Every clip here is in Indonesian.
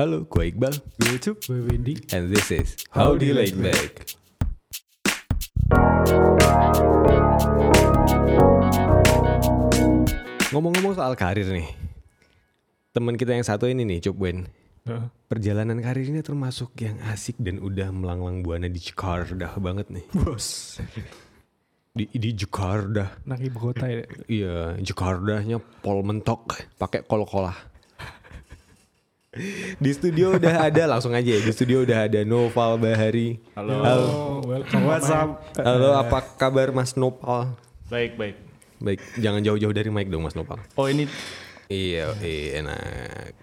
Halo, gue Iqbal. Gue Cup, gue Wendy. And this is Howdy Laid Back. Ngomong-ngomong soal karir nih. Teman kita yang satu ini nih, Cup Wen. Perjalanan karirnya termasuk yang asik dan udah melanglang buana di Jakarta banget nih. Bos. Di, di Jakarta. Nang ibu kota ya. Iya, Jakarta-nya pol mentok pakai kol-kolah. Di studio udah ada langsung aja ya. Di studio udah ada Noval Bahari. Halo. Oh, welcome. What's up? Halo, apa kabar Mas Nopal? Baik, baik. Baik, jangan jauh-jauh dari mic dong Mas Nopal. Oh ini Iya, iya enak.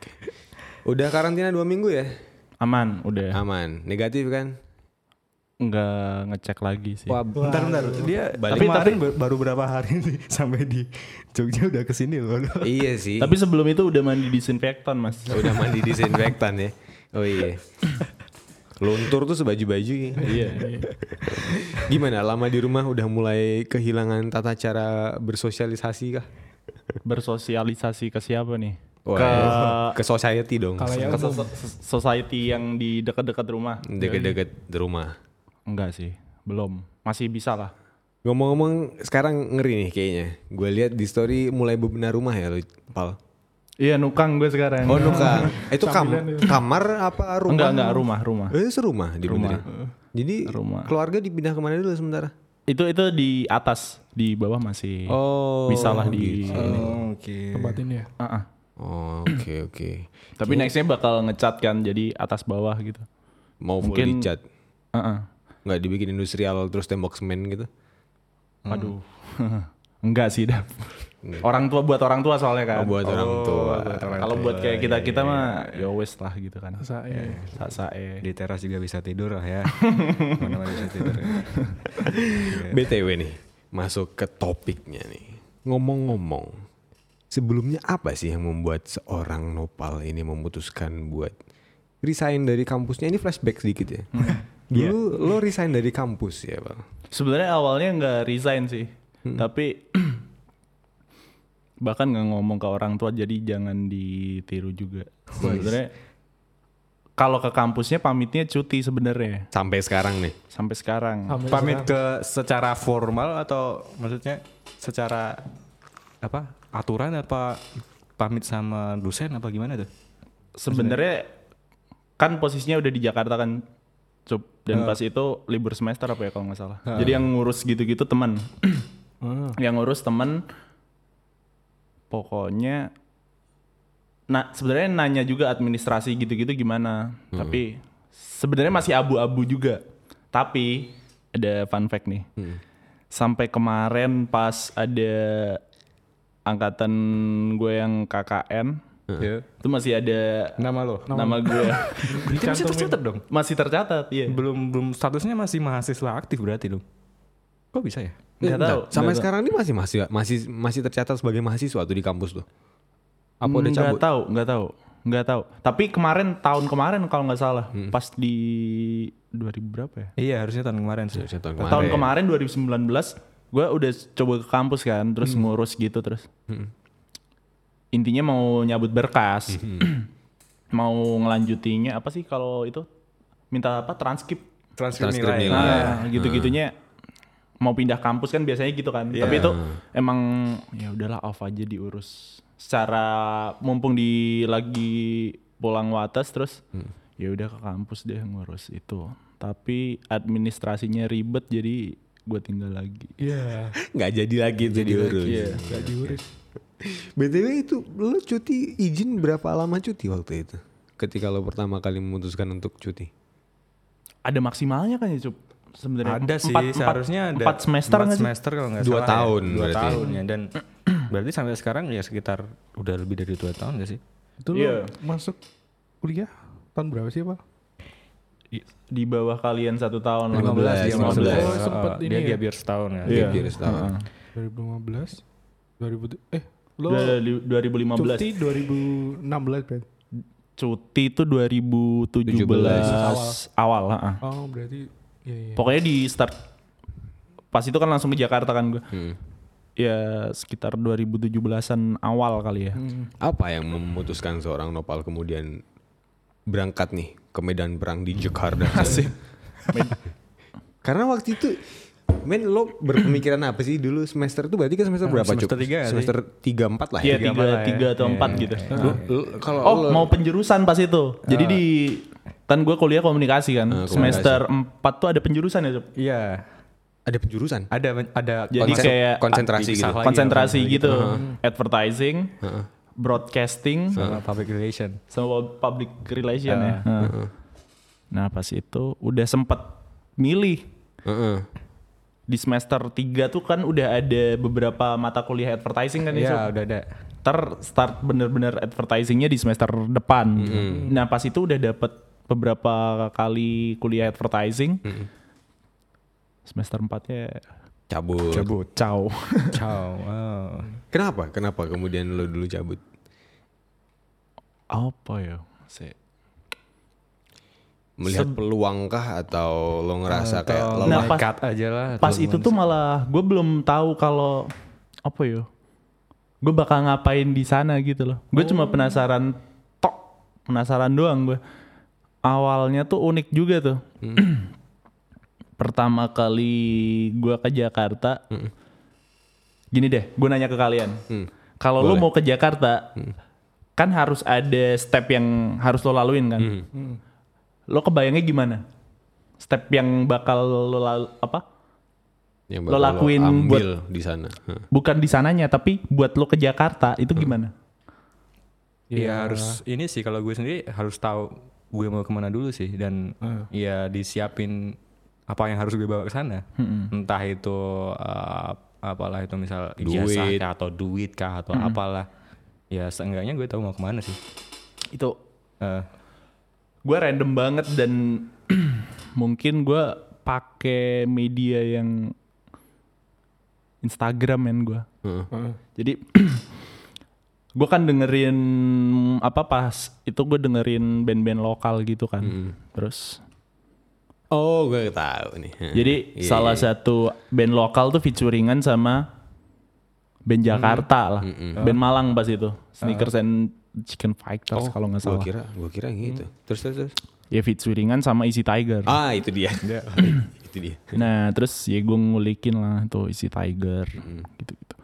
Udah karantina dua minggu ya? aman, udah. Aman. Negatif kan? Nggak ngecek lagi sih. Wah, Bentar bentar, dia Balik. tapi kemarin bar- baru berapa hari nih sampai di Jogja udah ke sini loh. iya sih. Tapi sebelum itu udah mandi disinfektan, Mas. udah mandi disinfektan ya. Oh iya. Luntur tuh sebaju-baju ya. Iya. Gimana lama di rumah udah mulai kehilangan tata cara bersosialisasi kah? Bersosialisasi ke siapa nih? Wah, ke ke society dong. Kalau yang ke so- so- society yang di dekat-dekat rumah. Deket-deket rumah. Enggak sih, belum. Masih bisa lah. Ngomong-ngomong sekarang ngeri nih kayaknya. Gue lihat di story mulai bebenah rumah ya lu, Pal. Iya, nukang gue sekarang. Oh, nuka. Itu kam kamar apa rumah? Enggak, enggak, rumah, rumah. Eh, serumah di rumah. Jadi Rumah. keluarga dipindah ke mana dulu sementara? Itu itu di atas, di bawah masih Oh, bisa lah di ini. Oke. tempat ini ya. Ah, ah. Oh, Oke oke. Tapi nextnya bakal ngecat kan, jadi atas bawah gitu. Mau full Mungkin- dicat, Ah, ah. Nggak dibikin industrial terus tembok semen gitu? Aduh. Enggak sih, Dap. Orang tua buat orang tua soalnya kan. Oh, buat orang tua. Kalau buat kayak kita-kita mah ya wes lah gitu kan. Saya Sae. Di teras juga bisa tidur lah ya. Mana-mana bisa tidur. ya. BTW nih, masuk ke topiknya nih. Ngomong-ngomong, sebelumnya apa sih yang membuat seorang Nopal ini memutuskan buat resign dari kampusnya? Ini flashback sedikit ya. Dulu lo resign dari kampus ya, Bang? Sebenarnya awalnya nggak resign sih. Tapi bahkan nggak ngomong ke orang tua jadi jangan ditiru juga. Sebenarnya kalau ke kampusnya pamitnya cuti sebenarnya Sampai sekarang nih. sampai sekarang. Sampai Pamit sekarang. ke secara formal atau maksudnya secara apa? Aturan apa pamit sama dosen apa gimana tuh? Sebenarnya kan posisinya udah di Jakarta kan, Cup. Dan pas itu libur semester apa ya kalau nggak salah. Jadi yang ngurus gitu-gitu teman. yang ngurus teman. Pokoknya, nah sebenarnya nanya juga administrasi gitu-gitu gimana. Tapi sebenarnya masih abu-abu juga. Tapi ada fun fact nih. Sampai kemarin pas ada angkatan gue yang KKN, Ya. itu masih ada Nama lo. nama gue Itu masih tercatat dong. masih tercatat iya Belum belum statusnya masih mahasiswa aktif berarti dong. Kok bisa ya? nggak Bentar, tahu Sampai nggak sekarang ini masih masih masih masih tercatat sebagai mahasiswa tuh di kampus tuh. Apa tahu. udah nggak cabut? tahu nggak tahu nggak taau tapi kemarin tahun kemarin kalau nggak salah Hmm. pas di 2000 berapa ya Iya harusnya tahun kemarin sih. Tahun tahun kemarin 2019 gue udah coba ke kampus kan terus Hmm. ngurus gitu terus intinya mau nyabut berkas Hmm. mau ngelanjutinya apa sih kalau itu minta apa transkrip Transkrip, nilai. nilai. Nah, gitu-gitunya mau pindah kampus kan biasanya gitu kan. Tapi itu emang ya udahlah off aja diurus. Secara mumpung di lagi pulang watas terus ya udah ke kampus deh ngurus itu. Tapi administrasinya ribet jadi gue tinggal lagi. Iya, Nggak jadi lagi itu diurus. Iya. gak diurus. BTW itu lo cuti izin berapa lama cuti waktu itu? Ketika lo pertama kali memutuskan untuk cuti. Ada maksimalnya kan ya Cup? Sebenarnya Ada sih, Empat- empat- seharusnya ada empat semester empat nggak sih? semester kalau nggak Dua salah tahun ya. Dua berarti. tahun ya dan berarti sampai sekarang ya sekitar udah lebih dari dua tahun gak sih? Itu lo Iya. masuk kuliah tahun berapa sih, Pak? Di bawah kalian satu tahun. 15, dia 15. masuk. Oh, sempet Oh, ini dia ya. dia biar setahun ya. Iya. Biar setahun. Heeh. 2015, 2000 eh lo Dari 2015. cuti 2016 kan? Cuti itu 2017 awal, heeh. Oh, berarti iya iya. Pokoknya di start pas itu kan langsung ke Jakarta kan gue. Hmm. Ya sekitar 2017-an awal kali ya. Hmm. Apa yang memutuskan seorang Nopal kemudian berangkat nih ke medan perang di Jakarta. Karena waktu itu Men lo berpemikiran apa sih dulu semester itu berarti kan semester berapa semester Cuk? tiga? Semester tiga empat lah Iya ya. tiga, empat lah ya. tiga atau Iya, empat iya. gitu. Lu- lu- kalau Oh lo- mau penjurusan pas itu. Jadi di kan gue kuliah komunikasi kan. Ah, komunikasi. Semester 4 tuh ada penjurusan ya. Sob? Iya. ada penjurusan. Ada ada Jadi Konsen- kayak konsentrasi dipisah gitu. konsentrasi gitu. Advertising, broadcasting, sama public relation. sama public relation ya. Heeh. Nah pas itu udah sempet milih Heeh. Di semester 3 tuh kan udah ada beberapa mata kuliah advertising kan ya. Iya, udah ada. Ntar start bener-bener advertisingnya di semester depan. Nah pas itu udah dapet beberapa kali kuliah advertising. Semester 4-nya Cabut. Cabut. ciao. Ciao. Wow. Kenapa? Kenapa kemudian lo dulu cabut? Apa ya? Se- Melihat peluang kah atau lo ngerasa kayak Atau lelah? Nah, pas- nekat aja lah. Pas itu tuh malah gue belum tahu kalau apa ya? Gue bakal ngapain di sana gitu loh. Gue cuma penasaran tok, penasaran doang gue. Awalnya tuh unik juga tuh. Pertama kali gue ke Jakarta, gini deh, gue nanya ke kalian. Hmm. Kalau lo mau ke Jakarta, kan harus ada step yang harus lo laluin kan. Hmm. Lo kebayangnya gimana? Step yang bakal lo lalu apa? Yang Lo bakal lakuin ambil di sana. Bukan di sananya tapi buat lo ke Jakarta itu gimana? Iya harus ini sih kalau gue sendiri harus tahu gue mau ke mana dulu sih dan ya disiapin apa yang harus gue bawa ke sana. Entah itu uh, apalah itu misal ijazah Duit. kah atau duit kah atau apalah. Ya seenggaknya gue tahu mau ke mana sih. Itu Eh, gue random banget dan mungkin gue pakai media yang Instagram men gue. Heeh. Jadi gue kan dengerin apa pas itu gue dengerin band-band lokal gitu kan. Terus Oh, gue tahu nih. Jadi Iya, salah iya. satu band lokal tuh featuringan sama band Jakarta lah, band Malang pas itu, Sneakers and Chicken Fighters kalau nggak Gue salah. kira, gue kira gitu. Terus terus terus. Ya featuringan sama Easy Tiger. Ah, itu dia. itu dia. Nah terus ya gue ngulikin lah tuh isi Tiger gitu-gitu.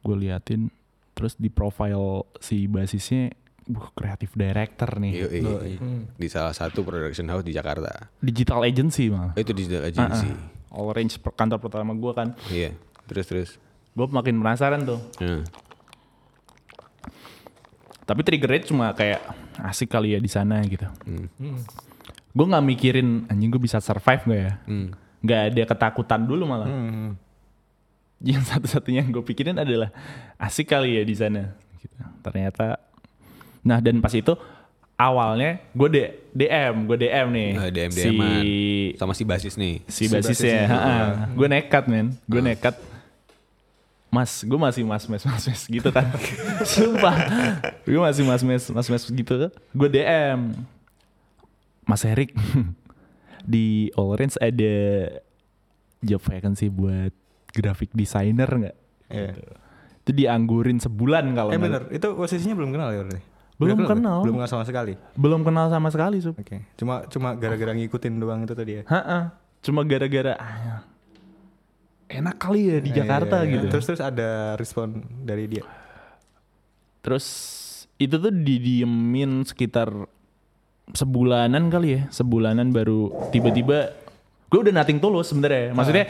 Gue liatin terus di profile si basisnya, buh kreatif director nih, Yoi. Di salah satu production house di Jakarta. digital agency malah. Oh, itu digital agency. Orange per- kantor pertama gue kan, Iya. Terus terus. gue makin penasaran tuh. Nah. Tapi triggernya cuma kayak asik kali ya di sana gitu. Hmm. Gue nggak mikirin anjing gue bisa survive gak ya? Hmm. Nggak ada ketakutan dulu malah. hmm. Yang satu-satunya yang gue pikirin adalah asik kali ya di sana. Gitu. Ternyata, nah dan pas itu awalnya gue D- DM, gue DM nih Ah, DM si. Sama si basis nih. si basisnya. Gue nekat men, gue nekat. Mas, gue masih mas mes mas mes gitu kan. Sumpah, gue masih mas mes mas mes gitu. Gue DM, Mas Erik di Orange ada job vacancy buat graphic designer nggak? Iya. Itu dianggurin sebulan kalau Eh bener, itu posisinya belum kenal ya berarti? Belum Udah kenal. Belum kenal sama sekali. belum kenal sama sekali Sup. Oke. Cuma cuma gara-gara ngikutin doang itu tadi ya. Ha-ha. Cuma gara-gara ah, enak kali ya di Jakarta Iya, iya, iya. gitu. Terus terus ada respon dari dia. Terus itu tuh didiemin sekitar sebulanan kali ya, sebulanan baru tiba-tiba gue udah nating tulus sebenarnya. Maksudnya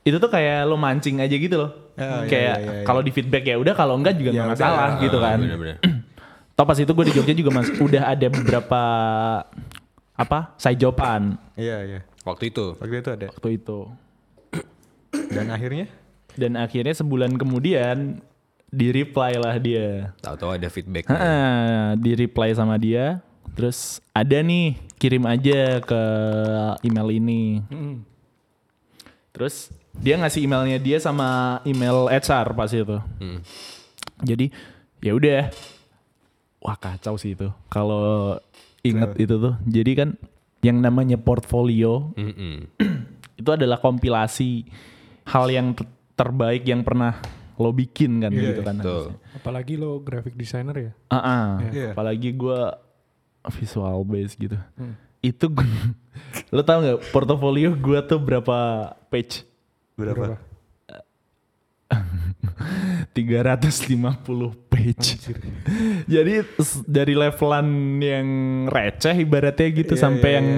itu tuh kayak lo mancing aja gitu loh. Ah, iya, kayak iya, iya. kalau di feedback ya udah kalau enggak juga nggak Ya masalah gitu kan. Toh pas itu gue di Jogja juga mas udah ada beberapa apa side joban Iya iya. Waktu itu. Waktu itu ada. waktu itu. Dan akhirnya Dan akhirnya sebulan kemudian di reply lah dia. Tahu-tahu ada feedback. Heeh, di reply sama dia. Terus ada nih kirim aja ke email ini. Terus dia ngasih emailnya dia sama email HR pas itu. Hmm. Jadi ya udah, wah kacau sih itu. Kalau inget itu tuh, jadi kan yang namanya portfolio Mm-mm. itu adalah kompilasi hal yang ter- terbaik yang pernah lo bikin kan Iya, gitu kan. Betul. Apalagi lo graphic designer ya. Ah, ah. Iya. apalagi gue visual base gitu. Itu gue, lo tau nggak portofolio gue tuh berapa page? Berapa? 350 page. Jadi dari levelan yang receh ibaratnya gitu Iya, sampai iya, yang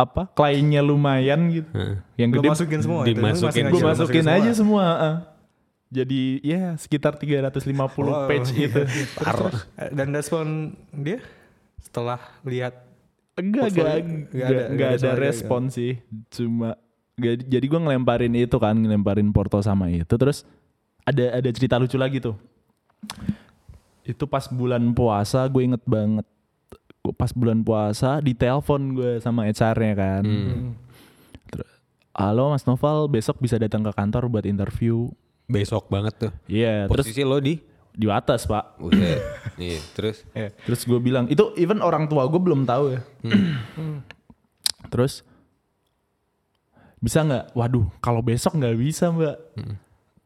apa kliennya lumayan gitu. Yang Lu gede masukin semua itu? Lu dimasukin. gue aja, masukin semua? aja semua. ah. Jadi ya sekitar 350 Wow. page itu. Parah. Dan respon dia setelah lihat Enggak, enggak, Nggak enggak, ada- ada ada suaranya, respon sih. Cuma nggak- jadi gue ngelemparin itu kan, ngelemparin Porto sama itu. Terus ada ada cerita lucu lagi tuh. Itu pas bulan puasa gue inget banget. Gua Pas bulan puasa ditelepon gue sama HR-nya kan. Terus, Halo Mas Noval, besok bisa datang ke kantor buat interview. Besok banget tuh. Iya, terus Posisi lo di di atas pak. Buset. Nih, terus Terus gue bilang, itu even orang tua gue belum tahu ya. Terus bisa nggak? Waduh, kalau besok nggak bisa mbak.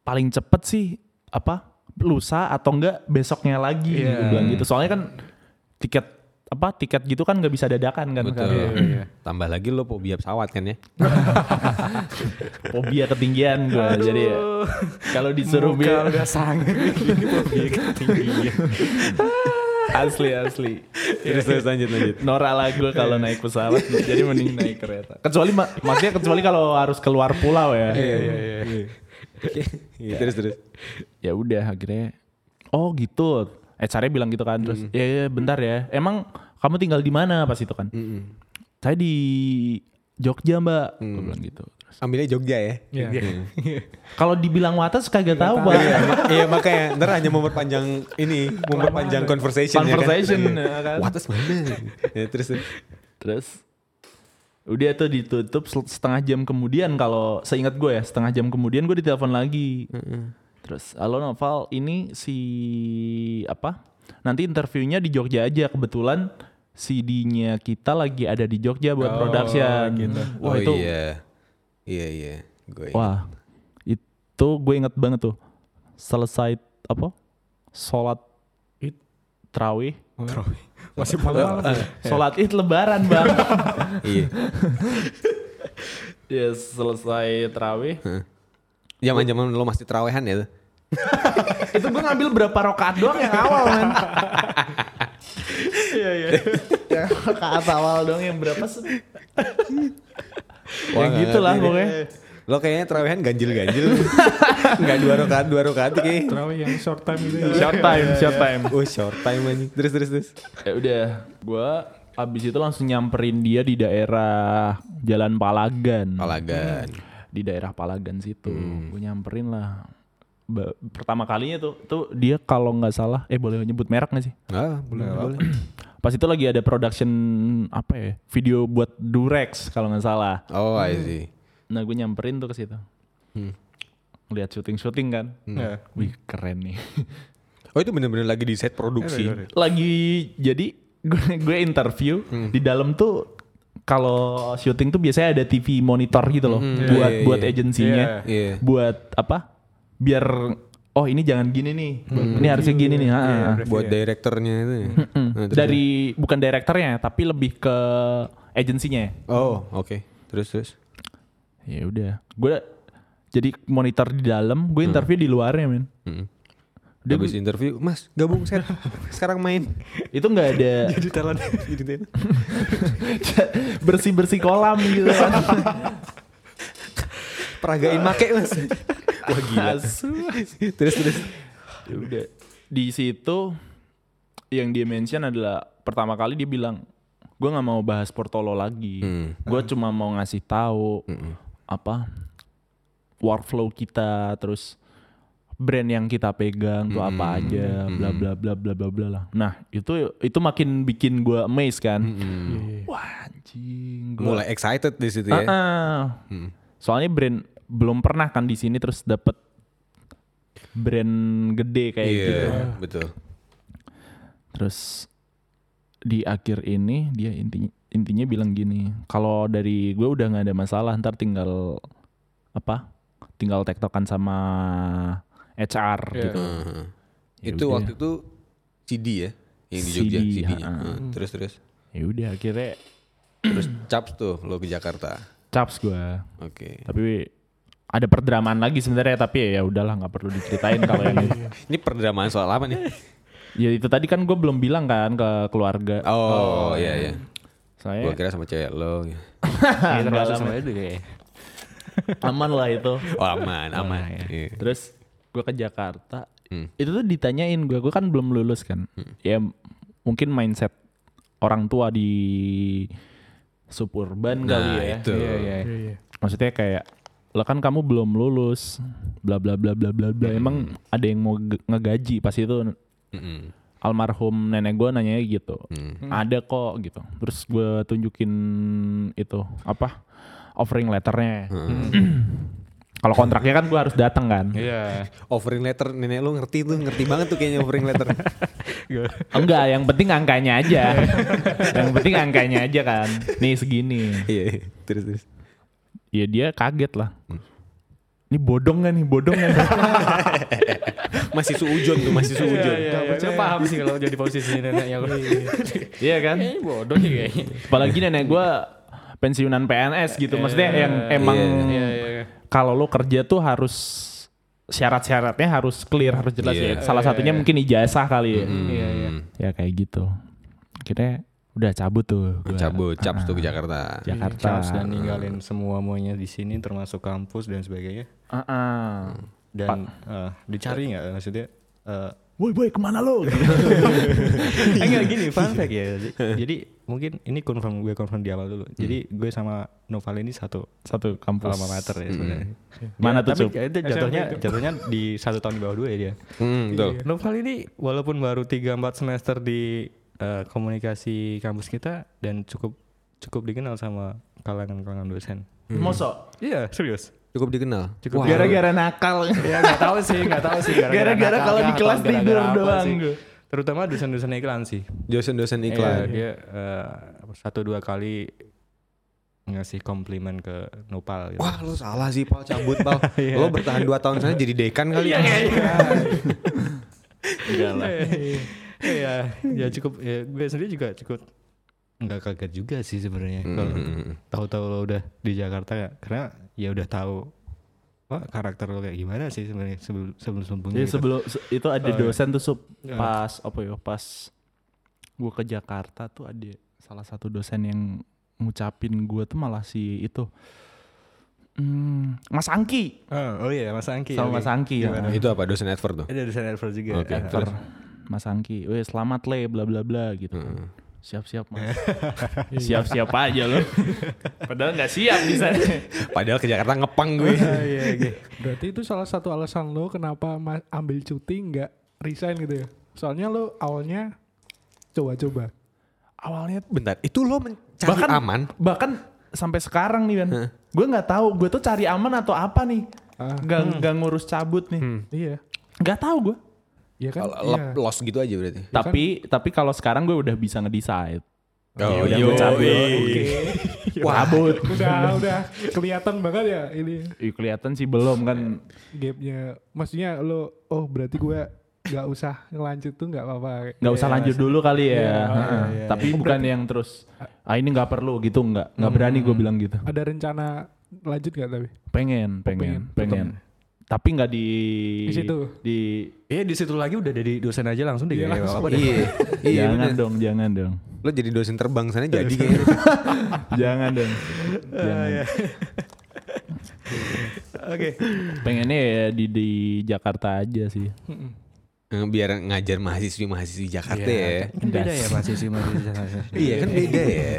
Paling cepet sih apa? Lusa atau enggak besoknya lagi. Iya. Gue bilang gitu. Soalnya kan tiket apa tiket gitu kan nggak bisa dadakan kan betul. karena Tambah lagi lo fobia pesawat kan ya. fobia ketinggian gue jadi ya, kalau disuruh muka bi- udah sangat ini fobia ketinggian. asli asli terus terus lanjut lanjut. Norak lah gue kalau naik pesawat jadi mending naik kereta. Kecuali ma- maksudnya kecuali kalau harus keluar pulau ya. Iya iya iya. Iya, terus terus. Ya udah akhirnya oh gitu. HR-nya bilang gitu kan terus ya, ya bentar ya. Emang kamu tinggal di mana pas itu kan? Saya di Jogja mbak. Gue bilang gitu. Terus, Ambilnya Jogja ya. Iya. Kalau dibilang Wates kagak tahu pak. Iya, iya makanya ntar hanya memperpanjang ini, memperpanjang conversation, Conversation, ya kan. ya kan? Wates mana? ya, terus terus. Terus udah tuh ditutup setengah jam kemudian kalau seingat gue ya setengah jam kemudian gue ditelepon lagi. Terus halo Noval ini si apa? Nanti interviewnya di Jogja aja kebetulan CD-nya kita lagi ada di Jogja buat production. Wah oh itu iya. Iya iya. Gue ingat. wah itu gue inget banget tuh selesai apa? Sholat id terawih. Masih malam. Sholat id lebaran bang. Iya. ya selesai terawih. Zaman-zaman lo masih terawehan ya tuh. itu gue ngambil berapa rokaat doang yang awal man iya iya yang rokaat awal doang yang berapa sih ya gitu lah pokoknya Lo kayaknya terawehan ganjil-ganjil. Enggak dua rakaat, dua rakaat kayak. Terawih yang short time itu ya. short time short time Oh short time anjing. Terus terus terus. ya udah gue abis itu langsung nyamperin dia di daerah Jalan Palagan Palagan. Di daerah Palagan situ. Gue nyamperin lah. Ba- pertama kalinya tuh tuh dia kalau nggak salah eh boleh nyebut merek nggak sih? Ah, boleh. Boleh. pas itu lagi ada production apa ya video buat Durex kalau nggak salah. Oh, I see. nah gue nyamperin tuh ke situ. Lihat syuting syuting kan Iya. wih keren nih. Oh, itu bener-bener lagi di set produksi. lagi jadi gue gue interview di dalam tuh kalau syuting tuh biasanya ada TV monitor gitu loh buat Iya, buat iya. agensinya Iya. buat apa biar oh ini jangan gini nih ini harusnya gini nih ha, ha. Buat direkturnya itu. ya. Hmm. Nah, dari bukan direkturnya tapi lebih ke agensinya Oh, oke. Terus terus. ya udah gue jadi monitor di dalam gue interview di luarnya men Hmm. Dia Habis interview, Mas, gabung set. Sekarang main. itu nggak ada Jadi talent. Jadi talent. bersih bersih kolam gitu kan Peragain make, Mas. Wah, gila. Terus terus. Ya udah di situ yang dia mention adalah pertama kali dia bilang gue nggak mau bahas Portolo lagi Hmm. gue cuma mau ngasih tahu apa workflow kita terus brand yang kita pegang tuh apa aja bla bla bla bla bla bla lah. Nah itu itu makin bikin gue amazed kan. Wah anjing gua- Mulai excited di situ ya. soalnya brand belum pernah kan di sini terus dapet brand gede kayak Iya, gitu. betul. Terus di akhir ini dia intinya intinya bilang gini, kalau dari gue udah nggak ada masalah, ntar tinggal apa? Tinggal tektokan sama HR gitu. Heeh. Ya itu udah. waktu itu CD ya Yang di Jogja CD, CD-nya. Hmm, Terus terus. Ya udah akhirnya Terus caps tuh lo ke Jakarta. caps gue. Oke. Tapi ada perdramaan lagi sebenarnya tapi ya udahlah nggak perlu diceritain kalau yang ini. Ini perdramaan soal apa nih? Ya itu tadi kan gue belum bilang kan ke keluarga. Oh, iya iya. Saya Gua kira sama cewek lo. Iya, Enggak termasuk sama itu kayak. aman lah itu. Oh aman aman. iya. Iya. Terus gue ke Jakarta. Hmm. Itu tuh ditanyain gue, gue kan belum lulus kan. Ya mungkin mindset orang tua di suburban kali Nah, ya. itu. Iya, iya. Iya, iya. Maksudnya kayak lo kan kamu belum lulus, bla bla bla bla bla bla. Emang ada yang mau ge- ngegaji pas itu Mm-mm. almarhum nenek gue nanya gitu. Hmm. Ada kok gitu. Terus gue tunjukin itu apa offering letternya. Kalau kontraknya kan gue harus datang kan. Iya. Offering letter nenek lo ngerti tuh, ngerti banget tuh kayaknya offering letter. Enggak, yang penting angkanya aja. yang penting angkanya aja kan. Nih segini. Iya, terus terus. Ya dia kaget lah. Ini bodong gak nih? Bodong gak nih? Masih suujon tuh, masih suujon. Iya, iya. Gue paham sih kalau jadi posisi neneknya. Iya kan? Kayaknya bodoh sih kayaknya. Apalagi nenek gue pensiunan PNS gitu. Maksudnya yang emang Iya, iya. Kalau lo kerja tuh harus syarat-syaratnya harus clear, harus jelas Iya. ya. Salah satunya mungkin ijazah kali ya. Iya, iya. Ya kayak gitu. Kita udah cabut tuh. gua. Cabut, caps tuh ke Jakarta. Jakarta. Charles dan ninggalin semua muanya di sini termasuk kampus dan sebagainya. Ah, ah. Dan eh, dicari nggak maksudnya? eh, Woi boy ke mana lo? Enggak gini, fun fact ya. Jadi mungkin ini confirm gue confirm di awal dulu. Jadi gue sama Noval ini satu Satu kampus. alma mater ya sebenarnya. Mana Dia- tuh, Tapi itu jatuhnya jatuhnya di satu tahun di bawah dua ya dia. Hmm, betul. Noval ini walaupun baru 3-4 semester di eh, komunikasi kampus kita dan cukup cukup dikenal sama kalangan-kalangan dosen. Mosok. Iya, serius. Cukup dikenal. Cukup Gara-gara nakal. ya nggak tahu sih, nggak tahu sih. Gara-gara nakal kalau kah di kelas gara-gara tidur doang sih. gue. Terutama dosen-dosen iklan sih. dosen-dosen Iya, iklan. dia eh, satu dua kali ngasih komplimen ke Nopal gitu. Wah, lu salah sih, Pal. Cabut, Pal. Lo bertahan 2 tahun sana jadi dekan kali. Enggak lah. Iya, ya cukup ya gue sendiri juga cukup nggak kaget juga sih sebenarnya kalau Hmm. tahu-tahu lo udah di Jakarta ya karena ya udah tahu wah karakter lo kayak gimana sih sebenarnya sebelum sebelum sebelumnya Jadi gitu. sebelum se- itu ada Oh, iya. dosen tuh sup Iya. pas apa ya pas gue ke Jakarta tuh ada salah satu dosen yang ngucapin gue tuh malah si itu Hmm, Mas Angki oh, oh iya Mas Angki sama oke. Mas Angki ya. Nah, itu apa? Dosen Advert tuh? ada dosen Adver juga Oke, terus? Mas Angki, weh selamat le bla bla bla gitu. Hmm. Siap-siap mas. Siap-siap aja loh. Padahal nggak siap di sana. Padahal ke Jakarta ngepang gue. Berarti itu salah satu alasan lo kenapa ambil cuti nggak resign gitu ya? Soalnya lo awalnya coba-coba. Awalnya Bentar, itu lo mencari bahkan aman? bahkan sampai sekarang nih kan gue nggak tahu gue tuh cari aman atau apa nih Ah, nggak nggak ngurus cabut nih iya. nggak tahu gue Iya kan? Lep- Iya. Lost gitu aja berarti. tapi tapi kalau sekarang gue udah bisa ngedecide Oh, udah yo, gue cabut Oke. Wah, cabut udah udah kelihatan banget ya ini Ih, kelihatan sih belum kan gapnya. Maksudnya lo oh berarti gue nggak usah ngelanjut tuh nggak apa-apa. nggak usah lanjut dulu kali ya Iya, Heeh. iya, tapi bukan yang terus ah ini nggak perlu gitu nggak nggak berani gue bilang gitu Ada rencana lanjut nggak tapi? pengen pengen pengen tapi nggak di Di situ. di Iya di situ lagi udah jadi dosen aja langsung deh Iya, kayak langsung. apa. Iya, iya jangan bener. dong jangan dong Lo jadi dosen terbang sana jadi kayaknya. jangan dong jangan. Oke. pengennya ya di di Jakarta aja sih Biar ngajar mahasiswi-mahasiswi Jakarta ya. Kan beda ya mahasiswa mahasiswa. Iya kan beda ya.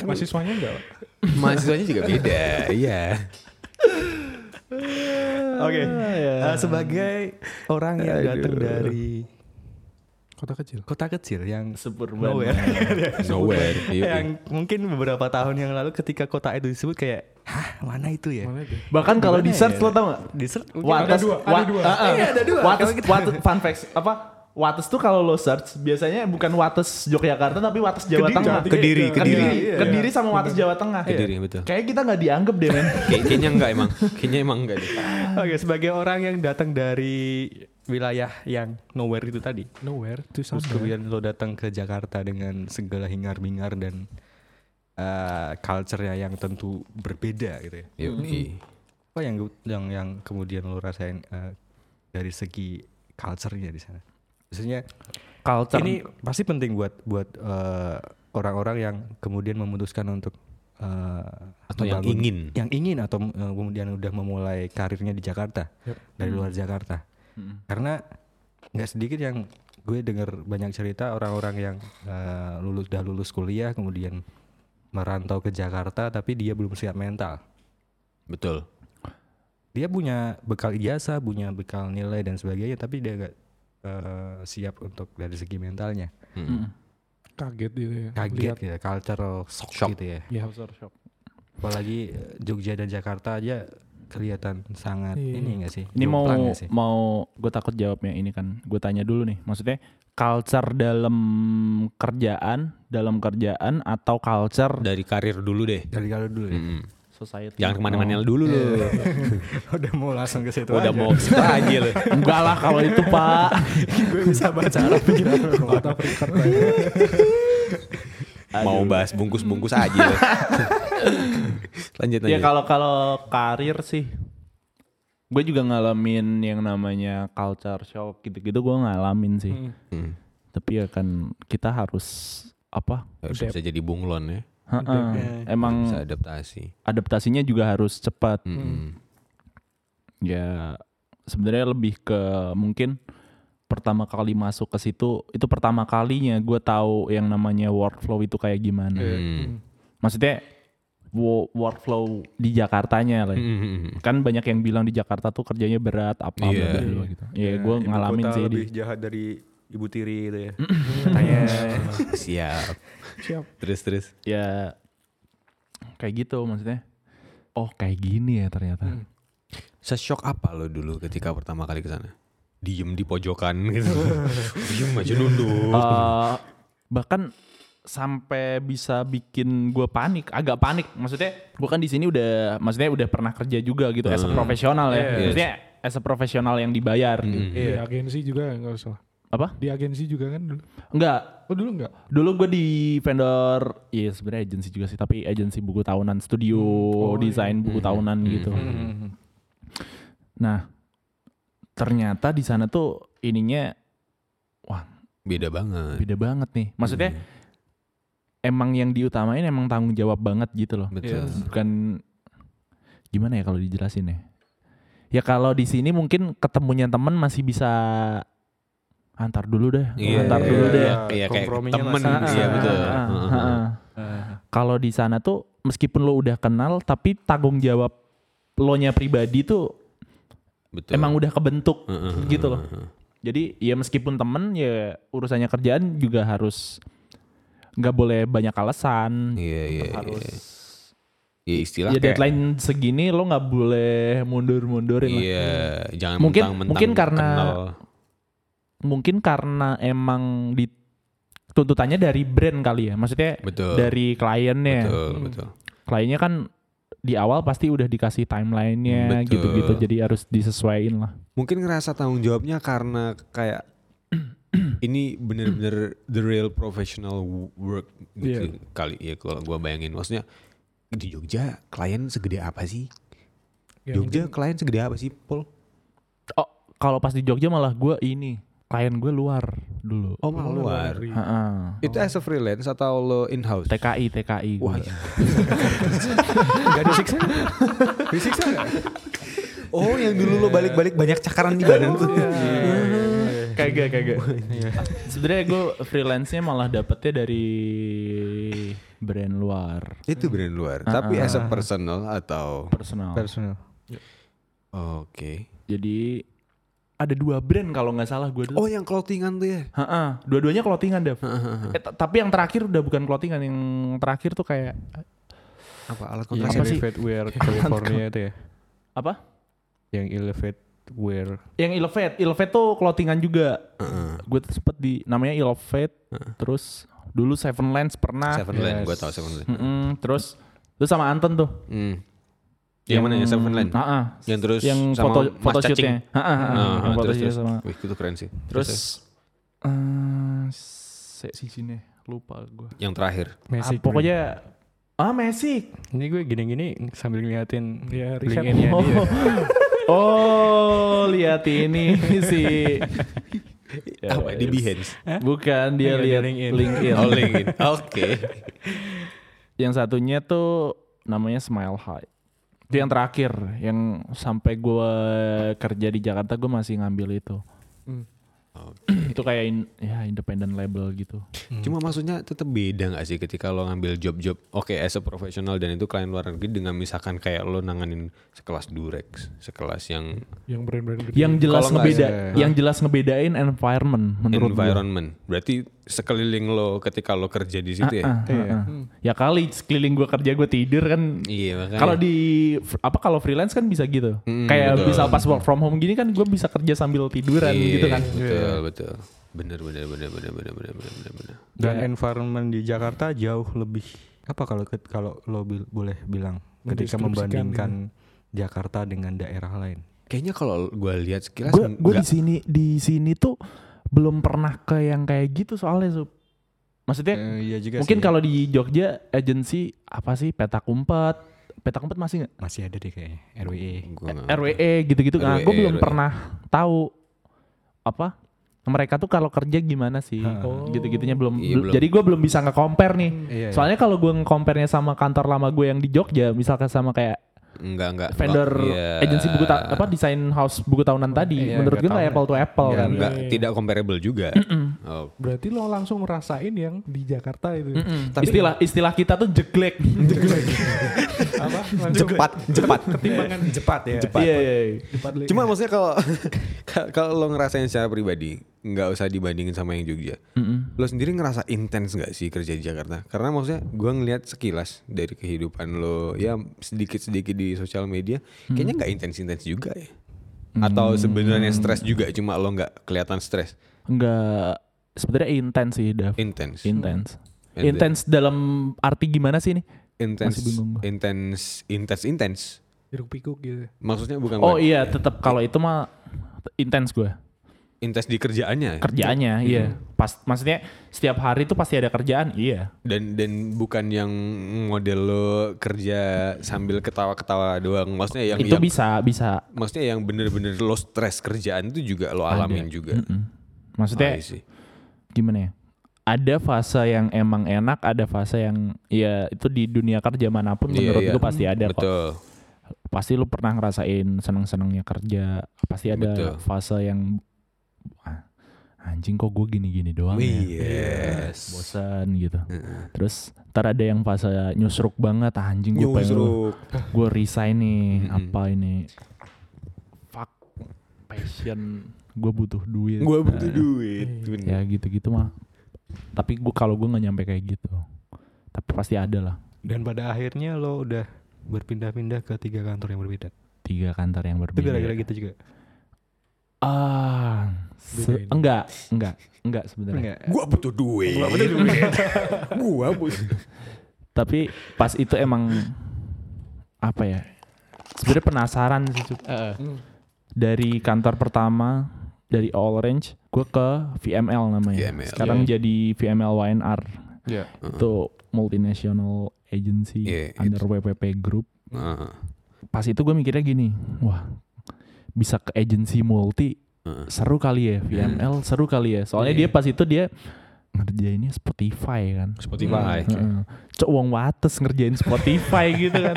Mahasiswanya enggak? Mahasiswanya juga beda. Iya. Oke. Eh, sebagai orang yang datang dari Kota kecil. kota kecil yang suburban nowhere, Nowhere. Iya, yang mungkin beberapa tahun yang lalu ketika kota itu disebut kayak, hah mana itu ya? Mana dia? bahkan kalau di search ya? lo tau gak Di search ada dua, ada dua. Ah, ah. Iya, ada dua. Kita- Wates, fun facts apa? Wates tuh kalau lo search biasanya bukan Wates Yogyakarta tapi Wates Jawa Kediri, Tengah. Kediri, Kediri. Kediri. Kediri, Kediri sama Wates Jawa Tengah. Kediri, betul. Kayak kita nggak dianggap deh men. Kayak- Kayaknya enggak emang. Kayaknya emang enggak deh. Oke, sebagai orang yang datang dari wilayah yang nowhere itu tadi. Nowhere to Terus somewhere. kemudian lo datang ke Jakarta dengan segala hingar-bingar dan eh, culture-nya yang tentu berbeda gitu ya. Yoi. Apa yang yang yang kemudian lo rasain eh, dari segi culture-nya di sana? Maksudnya Culture ini pasti penting buat buat eh, orang-orang yang kemudian memutuskan untuk eh, Atau yang ingin. yang ingin atau eh, kemudian udah memulai karirnya di Jakarta Yep. dari luar Jakarta. Karena nggak sedikit yang gue dengar banyak cerita orang-orang yang eh, lulus dah lulus kuliah kemudian merantau ke Jakarta tapi dia belum siap mental. Betul. Dia punya bekal ijazah, punya bekal nilai dan sebagainya tapi dia nggak eh, siap untuk dari segi mentalnya. Mm. Kaget gitu ya. Kaget Lihat. gitu ya, cultural shock, Shock. gitu ya. Ya. culture shock. Apalagi eh, Jogja dan Jakarta aja kelihatan sangat Iya. ini enggak sih? Ini mau sih? mau gue takut jawabnya ini kan. Gue tanya dulu nih. Maksudnya culture dalam kerjaan, dalam kerjaan atau culture Dari karir dulu deh. dari kalau dulu ya. Mm. Society. Jangan ke mana-mana dulu lo. Udah mau langsung ke situ Udah aja. mau ke situ aja lo. Enggak lah kalau itu Pak. gue bisa baca arah pikiran aja. Mau bahas bungkus-bungkus aja lo. lanjut ya lanjut. kalau kalau karir sih gue juga ngalamin yang namanya culture shock gitu-gitu gue ngalamin sih. Hmm. Tapi ya kan kita harus apa? Harus bisa jadi bunglon ya. Heeh. Emang Bisa adaptasi. adaptasinya juga harus cepat. Mm-mm. Ya sebenarnya lebih ke mungkin pertama kali masuk ke situ itu pertama kalinya gue tahu yang namanya workflow itu kayak gimana. Hmm. Maksudnya wo- workflow di Jakartanya lah. Mm-mm. Kan banyak yang bilang di Jakarta tuh kerjanya berat apa Iya. bla gitu. Ya, gue ngalamin sih di jahat dari Ibu Tiri gitu ya. Katanya Siap. Siap. Terus terus. ya kayak gitu maksudnya. Oh kayak gini ya ternyata. Sesok apa lo dulu ketika pertama kali ke sana? Diem di pojokan gitu. Diem aja nunduk. Eh, bahkan sampai bisa bikin gue panik, agak panik. Maksudnya gue kan di sini udah, maksudnya udah pernah kerja juga gitu, as a profesional ya. Maksudnya as a profesional yang dibayar. gitu. Di agensi juga nggak usah. Apa? Di agensi juga kan dulu. Enggak. Oh dulu nggak? Dulu gue di vendor, iya sebenarnya agensi juga sih, tapi agensi buku tahunan, studio Oh, desain buku tahunan gitu. Nah, ternyata di sana tuh ininya Beda banget. beda banget nih. Maksudnya emang yang diutamain emang tanggung jawab banget gitu loh. Betul. Bukan gimana ya kalau dijelasin ya? Ya kalau di sini mungkin ketemunya temen masih bisa antar dulu deh, Iya, antar iya, dulu deh. Iya, kayak Komprominya temen. Iya Ah, betul. ah, ah, Heeh. ah. Kalau di sana tuh meskipun lo udah kenal tapi tanggung jawab lo nya pribadi tuh Betul. emang udah kebentuk Heeh, gitu loh. Jadi ya meskipun temen ya urusannya kerjaan juga harus nggak boleh banyak alasan. Iya iya. harus iya. Ya istilah ya kayak deadline segini lo nggak boleh mundur-mundurin lah. Iya, jangan Mungkin- mentang-mentang mungkin karena kenal. Mungkin karena emang di tuntutannya dari brand kali ya. Maksudnya Betul. dari kliennya. Betul, betul. Kliennya kan di awal pasti udah dikasih timelinenya Betul. gitu-gitu. Jadi harus disesuaiin lah. Mungkin ngerasa tanggung jawabnya karena kayak ini bener-bener the real professional work gitu kali ya kalau gua bayangin maksudnya di Jogja klien segede apa sih? Ya, Jogja mungkin klien segede apa sih, Pol? Oh, kalau pas di Jogja malah gue ini klien gue luar dulu. Oh, malah luar. Iya. Ha-ha. Itu as a freelance atau lo in house? TKI TKI. Wah, gua. iya. Gak disiksa? disiksa gak? Oh, yang dulu lo balik-balik banyak cakaran di badan tuh. kagak kagak. Sebenarnya gue freelance-nya malah dapetnya dari brand luar Itu brand luar. Tapi as a personal atau personal. Personal. Oke. Jadi ada dua brand kalau nggak salah gue dulu. Oh, yang clothingan tuh ya? Ha-ha, dua-duanya clothingan Dav. Eh, tapi yang terakhir udah bukan clothingan, yang terakhir tuh kayak Apa alat Yang Apa sih? Elevate Wear California itu ya? apa? Yang Elevate Wear. Yang Elevate, Elevate tuh clothingan juga. Gue tuh sempet di namanya Elevate, terus dulu Seven Lens pernah. Seven Land, gue tau Seven Land. Mm-mm, terus terus sama Anton tuh. Hmm. Yang mana, yang Sevenland? Ah, ah. Yang terus yang sama foto Mas foto Cacing? shootnya. Ah, ah, ah, Ah, yang ah, foto terus, sama. Wih, itu keren sih. Terus eh se si sini lupa gue. yang terakhir. Messi. pokoknya ah Messi. Ini gue gini-gini sambil ngeliatin Ya, riset. Oh, dia. oh lihat ini si Ya, Apa di Behance? Bukan dia di lihat LinkedIn. LinkedIn. Oh, LinkedIn. Oke. Yang satunya tuh namanya Smile High. Itu yang terakhir, yang sampai gue kerja di Jakarta gue masih ngambil itu. Hmm. itu kayak in- ya independent label gitu. Cuma maksudnya tetap beda gak sih ketika lo ngambil job-job oke as a profesional dan itu klien luar negeri dengan misalkan kayak lo nanganin sekelas Durex, sekelas yang Yang brand-brand. Yang jelas nggak ngebeda, ada- yang jelas ngebedain environment menurut gue. environment. Berarti sekeliling lo ketika lo kerja di situ ya. Ah, ah, ah. Ya kali sekeliling gue kerja gue tidur kan. Iya makanya. Kalau di apa kalau freelance kan bisa gitu. Mm, Kayak betul. bisa pas work from home gini kan gue bisa kerja sambil tiduran Iya, gitu kan. Betul, betul. Bener, bener, bener, bener, bener, bener, bener, bener, bener. Dan environment di Jakarta jauh lebih apa kalau kalau lo bil- boleh bilang ketika membandingkan Jakarta dengan daerah lain. Kayaknya kalau gue lihat sekilas Gue gue di sini di sini tuh belum pernah ke yang kayak gitu soalnya Sup. Maksudnya iya juga mungkin sih. kalau di Jogja agensi apa sih petak umpet petak umpet masih nggak masih ada deh kayaknya RWE. Gua RWE gitu-gitu nah RWE, gue belum RWE. pernah tahu apa mereka tuh kalau kerja gimana sih Oh. gitu-gitunya belum, Iya, belum- jadi gue belum bisa nge-compare nih Iya. soalnya kalau gue nge-compare-nya sama kantor lama gue yang di Jogja misalkan sama kayak enggak enggak vendor iya. agensi buku ta- apa desain house buku tahunan tadi Iya, menurut gue nggak apple to apple Ya, kan enggak Iya. tidak comparable juga. Oh, Berarti lo langsung ngerasain yang di Jakarta itu. Tapi- istilah istilah kita tuh jeglek Apa? Langsung cepat, cepat. ketimbangan cepat ya. Cepat. iya iya iya. cepat li- Cuma maksudnya kalau kalau lo ngerasain secara pribadi, nggak usah dibandingin sama yang Jogja. Mm-mm. Lo sendiri ngerasa intens nggak sih kerja di Jakarta? Karena maksudnya gue ngelihat sekilas dari kehidupan lo, ya sedikit-sedikit di sosial media, kayaknya nggak intens-intens juga ya. Atau sebenarnya stres juga, cuma lo nggak kelihatan stres. nggak sebenarnya intens sih Dav Intens. intens intens dalam arti gimana sih nih Intens, Masih bingung gua. intens, intens, intens. hiruk pikuk gitu. Maksudnya bukan oh bukan iya tetap kalau itu mah intens gue intens di kerjaannya. kerjaannya iya. pas maksudnya setiap hari tuh pasti ada kerjaan iya. Dan dan bukan yang model lo kerja sambil ketawa-ketawa doang. Maksudnya yang itu yang- bisa bisa. Maksudnya yang bener-bener lo stres kerjaan itu juga lo alamin juga. Mm-mm. maksudnya I see. gimana ya? Ada fase yang emang enak ada fase yang ya itu di dunia kerja mana pun Iya, menurut iya. gue pasti ada kok. Betul pasti lu pernah ngerasain seneng-senengnya kerja pasti ada Betul. fase yang "Ah, anjing kok gue gini-gini doang ya? Yes. bosan gitu. Terus ntar ada yang fase nyusruk banget ah, anjing gue pengen Nyusruk. gue resign nih Mm-mm. apa ini? Fuck passion. Gue butuh duit. Gue butuh Nah, duit bener. ya gitu-gitu mah. Tapi gue kalau gue nggak nyampe kayak gitu tapi pasti ada lah. Dan pada akhirnya lo udah berpindah-pindah ke tiga kantor yang berbeda. tiga kantor yang Itu berbeda gara-gara gitu juga. ah se- enggak enggak enggak sebenarnya Enggak. gue butuh duit gue butuh duit gue butuh tapi pas itu emang apa ya sebenarnya penasaran sih Cuk. dari kantor pertama dari Orange gue ke VML namanya VML. sekarang jadi VML YNR Iya. itu multinational agency Iya, under WPP Group Heeh. pas itu gue mikirnya gini wah bisa ke agency multi Heeh. seru kali ya VML seru kali ya soalnya Iya. dia pas itu dia ngerjainnya Spotify kan Spotify Heeh. Cok uang wates ngerjain Spotify gitu kan.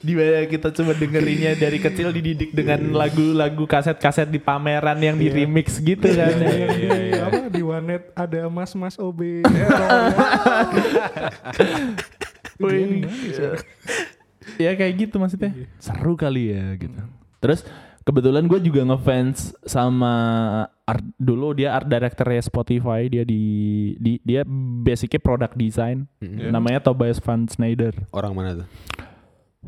Di mana kita coba dengerinnya dari kecil dididik dengan lagu-lagu kaset-kaset di pameran yang di remix gitu kan. Yang di apa di Wanet ada mas-mas OB. Wih. ya kayak gitu maksudnya. Seru kali ya gitu. Terus kebetulan gue juga ngefans sama art, dulu dia art directornya Spotify dia di, di dia basicnya product design. Namanya Tobias Van Schneider orang mana tuh?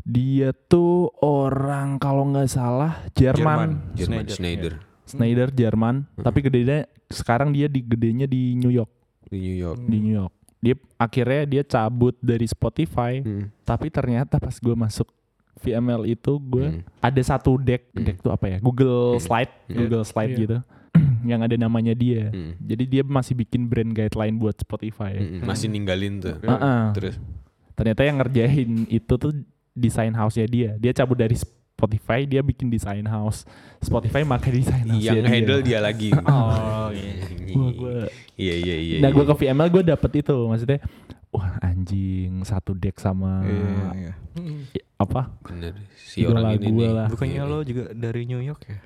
Dia tuh orang kalau nggak salah Jerman, Jerman. Schneider. Schneider. Schneider Jerman, tapi gedenya sekarang dia di gedenya di New York, di New York. Di New York. dia akhirnya dia cabut dari Spotify. Hmm. tapi ternyata pas gue masuk VML itu gue Hmm. ada satu deck deck tuh apa ya Google Slide Iya. Google Slide Iya. gitu yang ada namanya dia Hmm. jadi dia masih bikin brand guideline buat Spotify Hmm, Masih ninggalin tuh. Heeh. Terus ternyata yang ngerjain itu tuh desain house-nya dia dia cabut dari Spotify dia bikin desain house Spotify pakai desain house yang handle dia lagi. oh iya Gua- gua- Iya iya iya. nah iya. gue ke VML gue dapet itu maksudnya wah anjing satu deck sama Iya, iya. i- apa Bener. Si idola orang ini gua nih. lah Bukannya lo juga dari New York ya?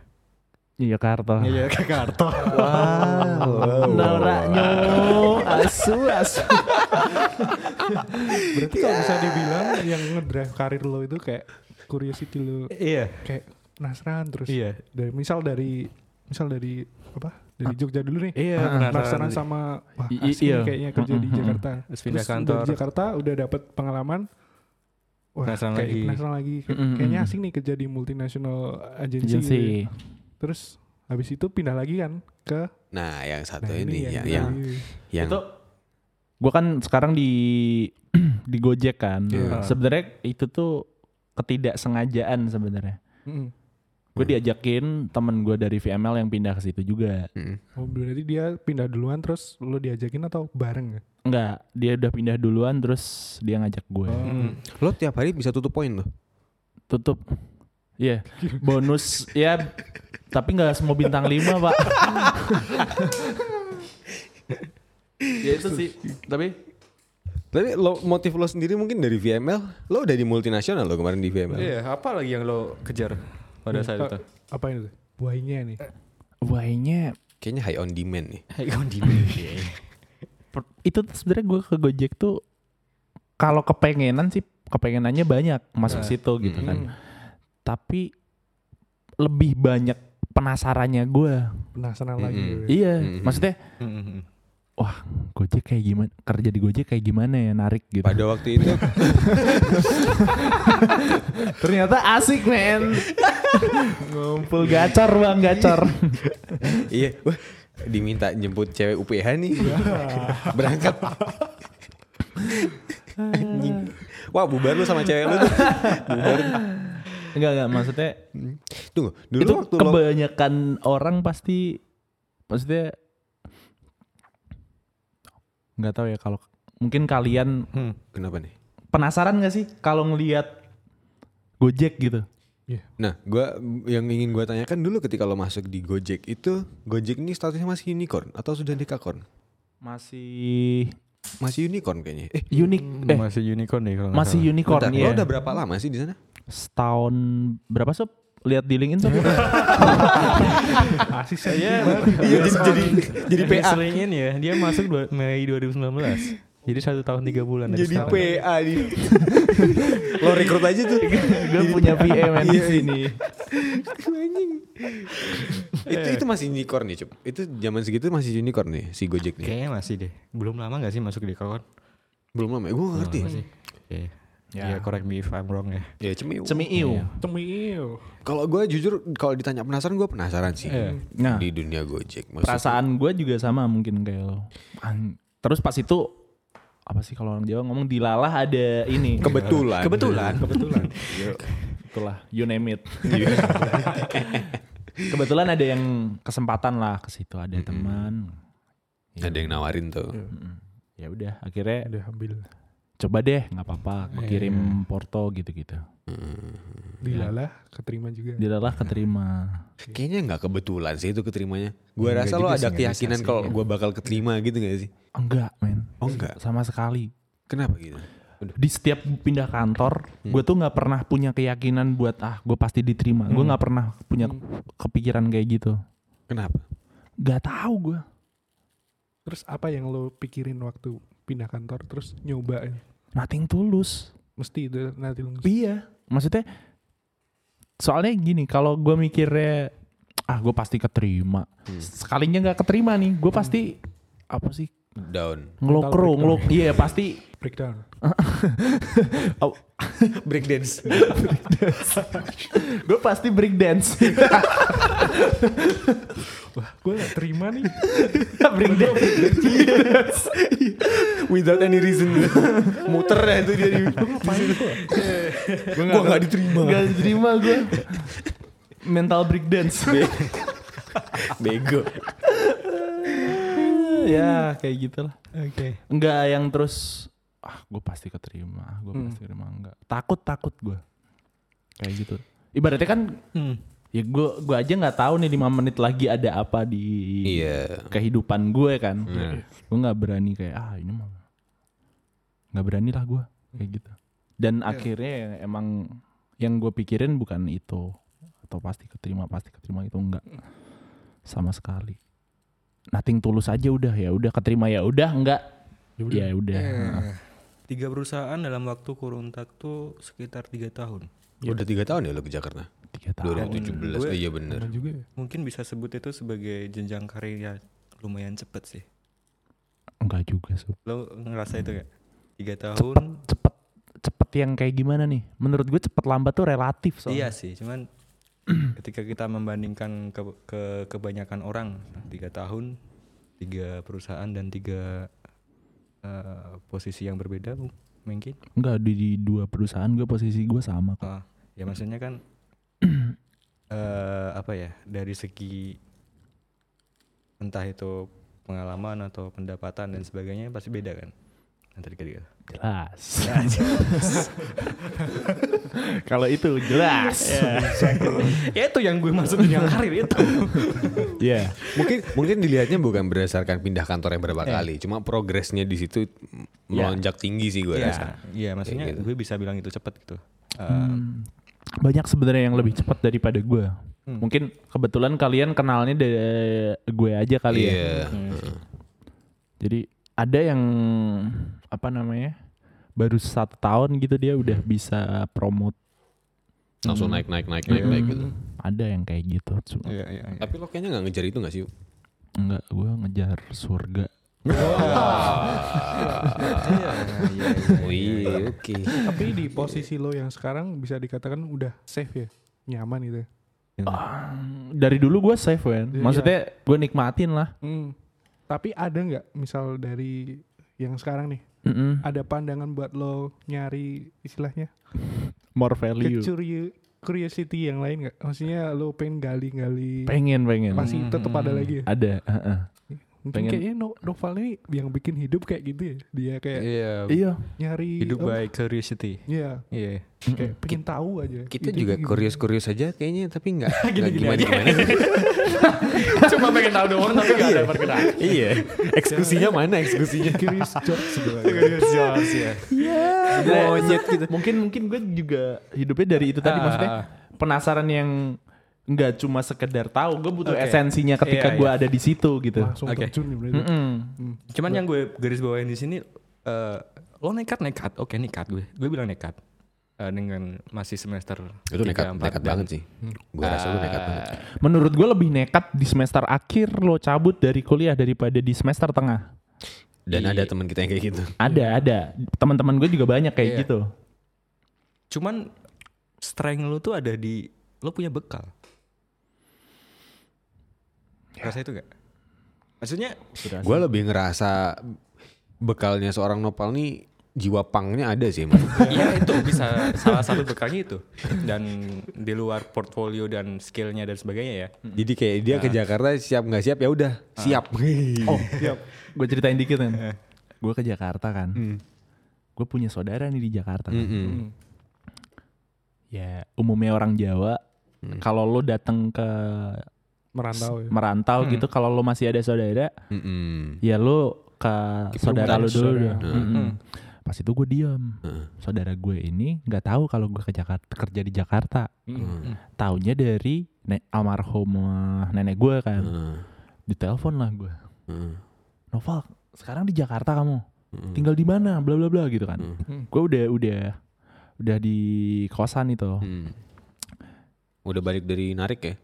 iya Jakarta Iya, ke Karto. Wow. Noraknya asu asu Berarti kalau bisa dibilang yang ngedrive karir lo itu kayak curiosity lo Iya. kayak penasaran terus. Iya. Dari misal dari misal dari apa? Dari Jogja dulu nih. Iya, penasaran, penasaran. sama wah asik iya. kayaknya kerja di. Jakarta. Terus pindah kantor. di Jakarta udah dapat pengalaman. Wah, Penasaran kayak lagi. penasaran lagi. Kayak- Mm-mm. Kayaknya asik nih kerja di multinational agency. gitu agency ya. Terus habis itu pindah lagi kan ke Nah, yang satu nah ini, yang yang, yang yang itu gue kan sekarang di di Gojek kan Iya. sebenarnya itu tuh ketidaksengajaan sebenarnya Mm-mm. Gue diajakin temen gue dari VML yang pindah ke situ juga. Mm. Oh, berarti dia pindah duluan terus lo diajakin atau bareng ya? enggak dia udah pindah duluan terus dia ngajak gue Oh. Lo tiap hari bisa tutup poin lo. tutup. Iya. Bonus. Ya tapi nggak semua bintang lima pak. Ya itu sih. Tapi? Tapi lo motif lo sendiri mungkin dari VML, lo udah di multinasional lo kemarin di VML. Iya, apa lagi yang lo kejar pada saat itu? Apa ini tuh? Why-nya nih. why-nya Kayaknya high on demand nih. per- itu tuh sebenarnya gue ke Gojek tuh kalau kepengenan sih kepengenannya banyak masuk Nah. situ gitu Mm. kan tapi lebih banyak penasarannya gue Penasaran lagi. gue. iya Mm-mm. maksudnya. Wah Gojek kayak gimana kerja di Gojek kayak gimana ya narik gitu Pada waktu itu ternyata asik men ngumpul gacor bang gacor iya, wah diminta jemput cewek UPH nih. Berangkat. Anjing. Wah, bubar lu sama cewek lu tuh. Bubar. enggak enggak maksudnya Tunggu, dulu itu waktu lo kebanyakan orang pasti maksudnya nggak tahu ya kalau mungkin kalian Hmm. Kenapa nih? penasaran gak sih kalau ngelihat Gojek gitu Nah, gua yang ingin gua tanyakan dulu ketika lo masuk di Gojek itu Gojek ini statusnya masih unicorn atau sudah dekakorn? masih Masih unicorn kayaknya. Eh, unik eh masih unicorn deh kalau masih salah. unicorn bentar, ya lo udah berapa lama sih di sana? setahun berapa sob lihat di LinkedIn sob Asisten Iya, Iya, jadi jadi, jadi PA. Selingin ya, dia masuk dua, Mei 2019. Jadi satu tahun tiga bulan dari Jadi. PA nih. lo rekrut aja tuh. gue punya PM di Iya. sini Anjing. itu itu masih unicorn nih, Cup. Itu zaman segitu masih unicorn nih si Gojek nih. Kayaknya masih deh. Belum lama gak sih masuk di kawan? Belum lama, gue gak ngerti. Masih. Ya. Ya. correct me if I'm wrong ya. Ya cemiu. cemiu Cemil. Kalau gue jujur kalau ditanya penasaran gue penasaran sih Iya. nah di dunia Gojek. Maksudnya- perasaan gue juga sama mungkin kayak lo terus pas itu apa sih kalau orang Jawa ngomong dilalah ada ini kebetulan. Kebetulan. Kebetulan. itulah you name it kebetulan ada yang kesempatan lah ke situ ada teman Ada yang nawarin tuh. Mm-mm. ya udah akhirnya Udah ambil. Coba deh nggak apa-apa aku kirim porto gitu-gitu. Dilalah keterima juga. dilalah keterima. Kayaknya nggak kebetulan sih itu keterimanya. Gue rasa lo ada keyakinan kalau ya. gue bakal keterima gitu gak sih? enggak men. Oh enggak. sama sekali. Kenapa gitu? di setiap pindah kantor gue tuh nggak pernah punya keyakinan buat ah gue pasti diterima. Gue nggak pernah punya kepikiran kayak gitu. Kenapa? nggak tahu gue Terus apa yang lo pikirin waktu pindah kantor terus nyoba nothing tulus. Mesti itu nanti lo iya maksudnya soalnya gini kalau gue mikirnya ah gue pasti keterima. Sekalinya nggak keterima nih gue pasti apa sih Down. ngelokro ngelok iya pasti breakdown. oh, Break dance. gue pasti break dance Gue gak terima nih. break dance Without any reason. Muter ya itu dia di. Gua gak diterima. Gak diterima gue mental break dance Bego. Ya kayak gitulah Oke. Enggak yang terus ah gue pasti keterima, gue pasti keterima enggak. Takut takut gue. Kayak gitu. Ibaratnya kan ya gue gue aja nggak tahu nih 5 menit lagi ada apa di Iya. kehidupan gue kan. Nah. Gue nggak berani kayak ah ini mah nggak berani lah gue kayak gitu. Dan akhirnya yang emang yang gue pikirin bukan itu atau pasti keterima pasti keterima itu enggak sama sekali. Nothing tulus aja udah ya udah keterima ya udah enggak ya udah. Eh, Tiga perusahaan dalam waktu kurun waktu sekitar tiga tahun. Udah tiga tahun ya lo ke Jakarta? Tiga tahun. 2017. Oh, iya bener. Juga ya. Mungkin bisa sebut itu sebagai jenjang karir ya lumayan cepet sih. Enggak juga Sob. Lo ngerasa itu gak? Tiga tahun. cepet cepet yang kayak gimana nih menurut gue cepet lambat tuh relatif soalnya Iya sih, cuman ketika kita membandingkan ke, ke kebanyakan orang tiga tahun, tiga perusahaan dan tiga eh, posisi yang berbeda mu- mungkin. enggak di, di dua perusahaan gue posisi gue sama kok Ah, ya maksudnya kan eh apa ya dari segi entah itu pengalaman atau pendapatan dan sebagainya pasti beda kan antara tiga jelas. Kalau itu jelas. Ya itu yang gue maksud yang karir itu. Iya. Mungkin mungkin dilihatnya bukan berdasarkan pindah kantor yang berapa kali, cuma progresnya di situ melonjak tinggi sih gue Iya, rasa. iya maksudnya gitu. gue bisa bilang itu cepet gitu. Eh, Hmm, banyak sebenarnya yang lebih cepat daripada gue. Mungkin kebetulan kalian kenalnya dari gue aja kali ya. Iya. jadi ada yang apa namanya baru satu tahun gitu dia udah bisa promote Langsung naik naik naik naik naik gitu. ada yang kayak gitu Cuma Iya, iya, iya. Tapi lo kayaknya nggak ngejar itu nggak sih? enggak gue ngejar surga Oh iya, oke. Tapi di posisi lo yang sekarang bisa dikatakan udah safe ya, nyaman gitu. ya. Ah, dari dulu gue safe kan Iya. maksudnya gue nikmatin lah Hmm. Tapi ada nggak misal dari yang sekarang nih, Mm-mm. ada pandangan buat lo nyari istilahnya more value kecuri curiosity yang lain nggak? Maksudnya lo pengen gali-gali pengen pengen masih tetap ada lagi ya? ada heeh. Mungkin pengen- kayaknya no, Noval ini yang bikin hidup kayak gitu ya. Dia kayak Iya, iya nyari hidup by curiosity. Iya, Iya. kayak pengen tahu aja. Kita Ide juga gimana. kurios-kurios aja kayaknya, tapi nggak nggak gimana-gimana. Cuma pengen tahu doang tapi gak ada pergerakan. iya. Eksekusinya mana eksekusinya? Curious George sebenarnya. Curious ya. monyet gitu mungkin mungkin gue juga hidupnya dari itu tadi Ah. maksudnya penasaran yang nggak cuma sekedar tahu gue butuh Oke. esensinya ketika Iya, gue iya. ada di situ gitu Langsung Oke. terjun berarti. Mm-mm. Cuman yang gue garis bawain di sini eh lo nekat nekat. Oke nekat gue. Gue bilang nekat. Eh, dengan masih semester Itu tiga, nekat, empat, nekat dan- banget sih. Gue rasa lu nekat banget. menurut gue lebih nekat di semester akhir lo cabut dari kuliah daripada di semester tengah Dan ada teman kita yang kayak gitu. ada ada teman-teman gue juga banyak kayak Iya. gitu Cuman strength lo tuh ada di lo punya bekal. Rasa itu gak? Maksudnya Gue lebih ngerasa bekalnya seorang nopal nih jiwa pangnya ada sih emang. Iya itu bisa salah satu bekalnya itu. Dan di luar portfolio dan skillnya dan sebagainya ya. Jadi kayak dia ke Jakarta siap nggak siap ya udah siap. oh gue ceritain dikit kan gue ke Jakarta kan. Gue punya saudara nih di Jakarta kan. Mm-mm. ya umumnya orang Jawa kalau lo datang ke Merantau ya. merantau gitu kalau lo masih ada saudara Mm-mm. ya lo ke saudara lo dulu saudara. dong. Mm-mm. pas itu gue diam Heeh. saudara gue ini nggak tahu kalau gue ke Jakarta kerja di Jakarta taunya dari ne- almarhum eh, nenek gue kan Heeh. ditelepon lah gue Heeh. Noval sekarang di Jakarta kamu tinggal di mana bla bla bla gitu kan Hmm. gue udah udah udah di kosan itu Hmm. Udah balik dari narik ya?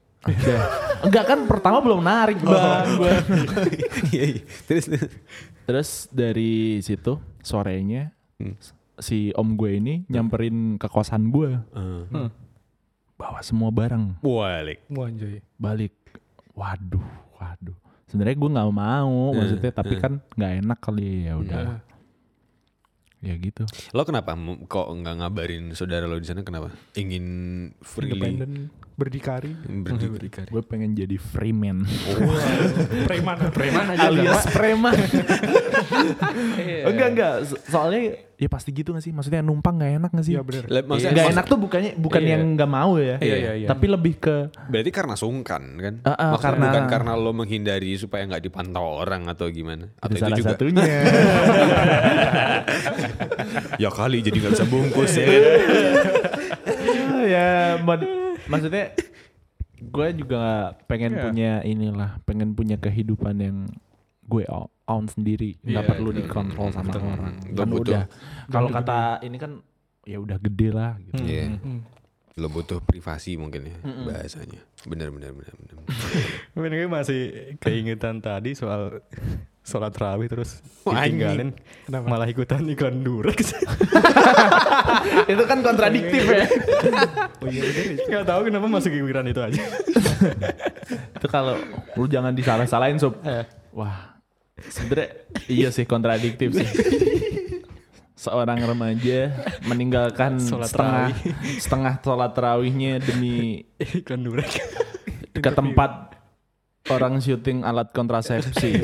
Enggak kan pertama belum narik bang. Iya, iya. Terus Terus dari situ sorenya si om gue ini nyamperin ke kosan gue. eh, Bawa semua barang balik. Balik. Waduh, waduh. Sebenarnya gue nggak mau maksudnya tapi kan nggak enak kali ya udah. Nah, Ya gitu. Lo kenapa kok nggak ngabarin saudara lo di sana kenapa? Ingin freely Independen, berdikari. berdiri. Gue pengen jadi free man. Preman. Preman aja alias preman. Iya. enggak enggak. So- Soalnya ya pasti gitu gak sih? Maksudnya numpang nggak enak gak sih? Iya bener. Lah, maksudnya- Nggak enak tuh bukannya bukan Iya. yang nggak mau ya. Iya, iya, iya. Tapi lebih ke Berarti karena sungkan kan? Ah, ah, Maksudnya karena- bukan karena lo menghindari supaya nggak dipantau orang atau gimana? Atau itu salah juga? satunya. ya kali jadi nggak bisa bungkus ya. ya maksudnya gue juga pengen punya inilah, pengen punya kehidupan yang gue own sendiri, nggak Iya, perlu dikontrol sama Betul. orang. Lo Kan butuh. udah. Kalau kata ini kan ya udah gede lah gitu. Iya. Hmm. Lo butuh privasi mungkin ya bahasanya. Bener bener bener bener. Mungkin gue masih keingetan tadi soal sholat rawih terus ditinggalin Kenapa? malah ikutan iklan durex itu kan kontradiktif ya. Oh iya ya. nggak tahu kenapa masuk pikiran itu aja itu kalau lu jangan disalah-salahin sob. Wah, sebenernya iya sih kontradiktif sih. Seorang remaja meninggalkan Sholat setengah setengah sholat tarawihnya demi iklan durex ke tempat orang syuting alat kontrasepsi.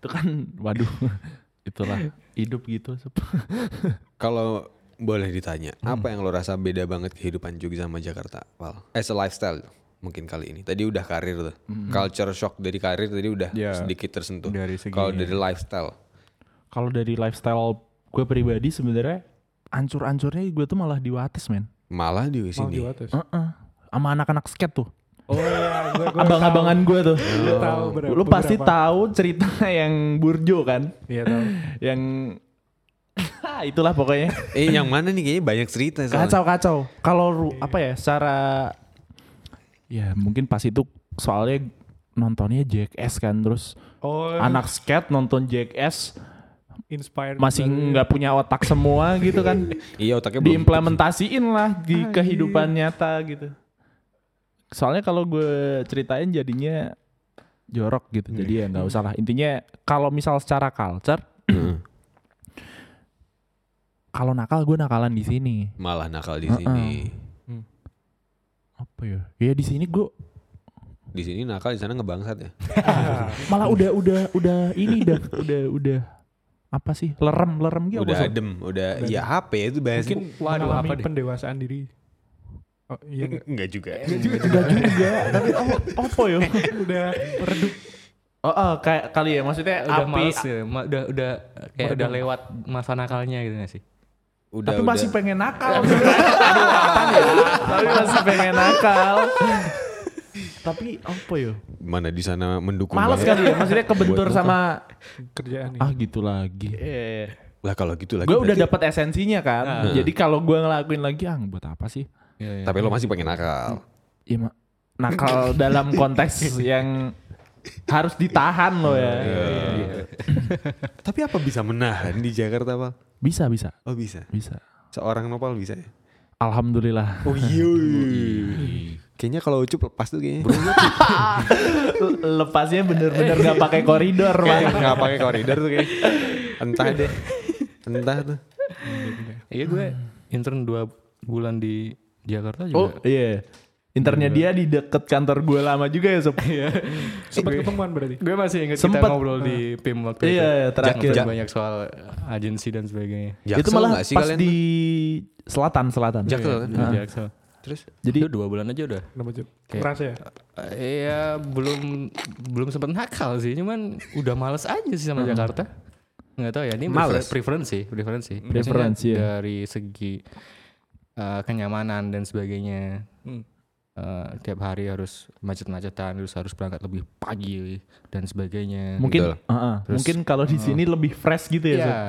itu kan, waduh, itulah hidup gitu. Kalau boleh ditanya, apa yang lo rasa beda banget kehidupan Jogja sama Jakarta, Val? As a lifestyle mungkin kali ini. Tadi udah karir tuh. Culture shock dari karir tadi udah Ya, sedikit tersentuh. Kalau dari lifestyle, Kalau dari lifestyle gue pribadi sebenarnya ancur-ancurnya gue tuh malah di Wates men. malah di sini. di Wates. Heeh. Sama anak-anak skate tuh. Oh iya, Abang-abangan gue tuh. Gue tahu Lu pasti tahu cerita yang Burjo kan? Iya tahu. Yang itulah pokoknya. Eh yang mana nih kayaknya banyak cerita soalnya. Kacau kacau. Kalau ru- apa ya secara ya mungkin pas itu soalnya nontonnya Jackass kan terus Oh anak skate nonton Jackass inspired. masih nggak punya otak semua gitu kan Iya otaknya belum. diimplementasiin lah di kehidupan nyata gitu. Soalnya kalau gue ceritain jadinya jorok gitu. Jadi ya nggak usah lah. Intinya kalau misal secara culture, kalau nakal gue nakalan di sini. Malah nakal di sini. Apa ya? Ya di sini gue Di sini nakal di sana ngebangsat ya. malah udah udah udah ini dah udah udah apa sih lerem lerem gitu udah adem, udah ya HP itu bahasa. mungkin Waduh, mengalami apa deh? pendewasaan diri. Oh iya nggak? enggak juga. Enggak juga. Tapi oh, apa ya? Udah redup. oh, oh kayak kali ya maksudnya udah api males ya. ma- udah udah kayak udah lewat masa nakalnya gitu gak sih? Udah tapi udah. masih pengen nakal. Tapi masih pengen nakal. Tapi apa ya? Mana di sana mendukung males kali ya maksudnya kebentur Buat sama kerjaan nih. ah gitu lagi. Lah kalau gitu lagi. gue udah dapat esensinya kan. Jadi kalau gue ngelakuin lagi ah buat apa sih Iya, iya. Tapi lo masih pengen nakal. ya ma- nakal dalam konteks yang harus ditahan loh ya Tapi apa bisa menahan di Jakarta, Pak? bisa bisa Oh bisa. bisa Seorang nopal bisa ya? alhamdulillah Oh iya. Kayaknya kalau Ucup lepas tuh kayaknya. lepasnya bener-bener nggak pakai koridor Kayak Bang. nggak pakai koridor tuh kayak. Entah deh. Entah tuh. iya gue intern dua bulan di Jakarta oh juga iya internnya dia di deket kantor gue lama juga ya sob Sempat ketemuan berarti. gue masih inget Sempet. kita ngobrol di PIM waktu itu Iya, terakhir. Ngobrol banyak soal agensi dan sebagainya itu Jaksel malah nggak sih pas kalian di tuh? selatan selatan Jaksel kan? Di Jaksel. Terus jadi Itu dua bulan aja udah? Kayak- Kerasa ya? Iya belum belum sempat nakal sih cuman udah males aja sih sama Jakarta nggak tahu ya ini preferensi preferensi Preferensi, ya. dari segi eh, kenyamanan dan sebagainya Hmm. Eh, tiap hari harus macet-macetan terus harus berangkat lebih pagi dan sebagainya mungkin Betul. uh-uh. Terus, mungkin kalau di sini lebih fresh gitu ya Sob? ya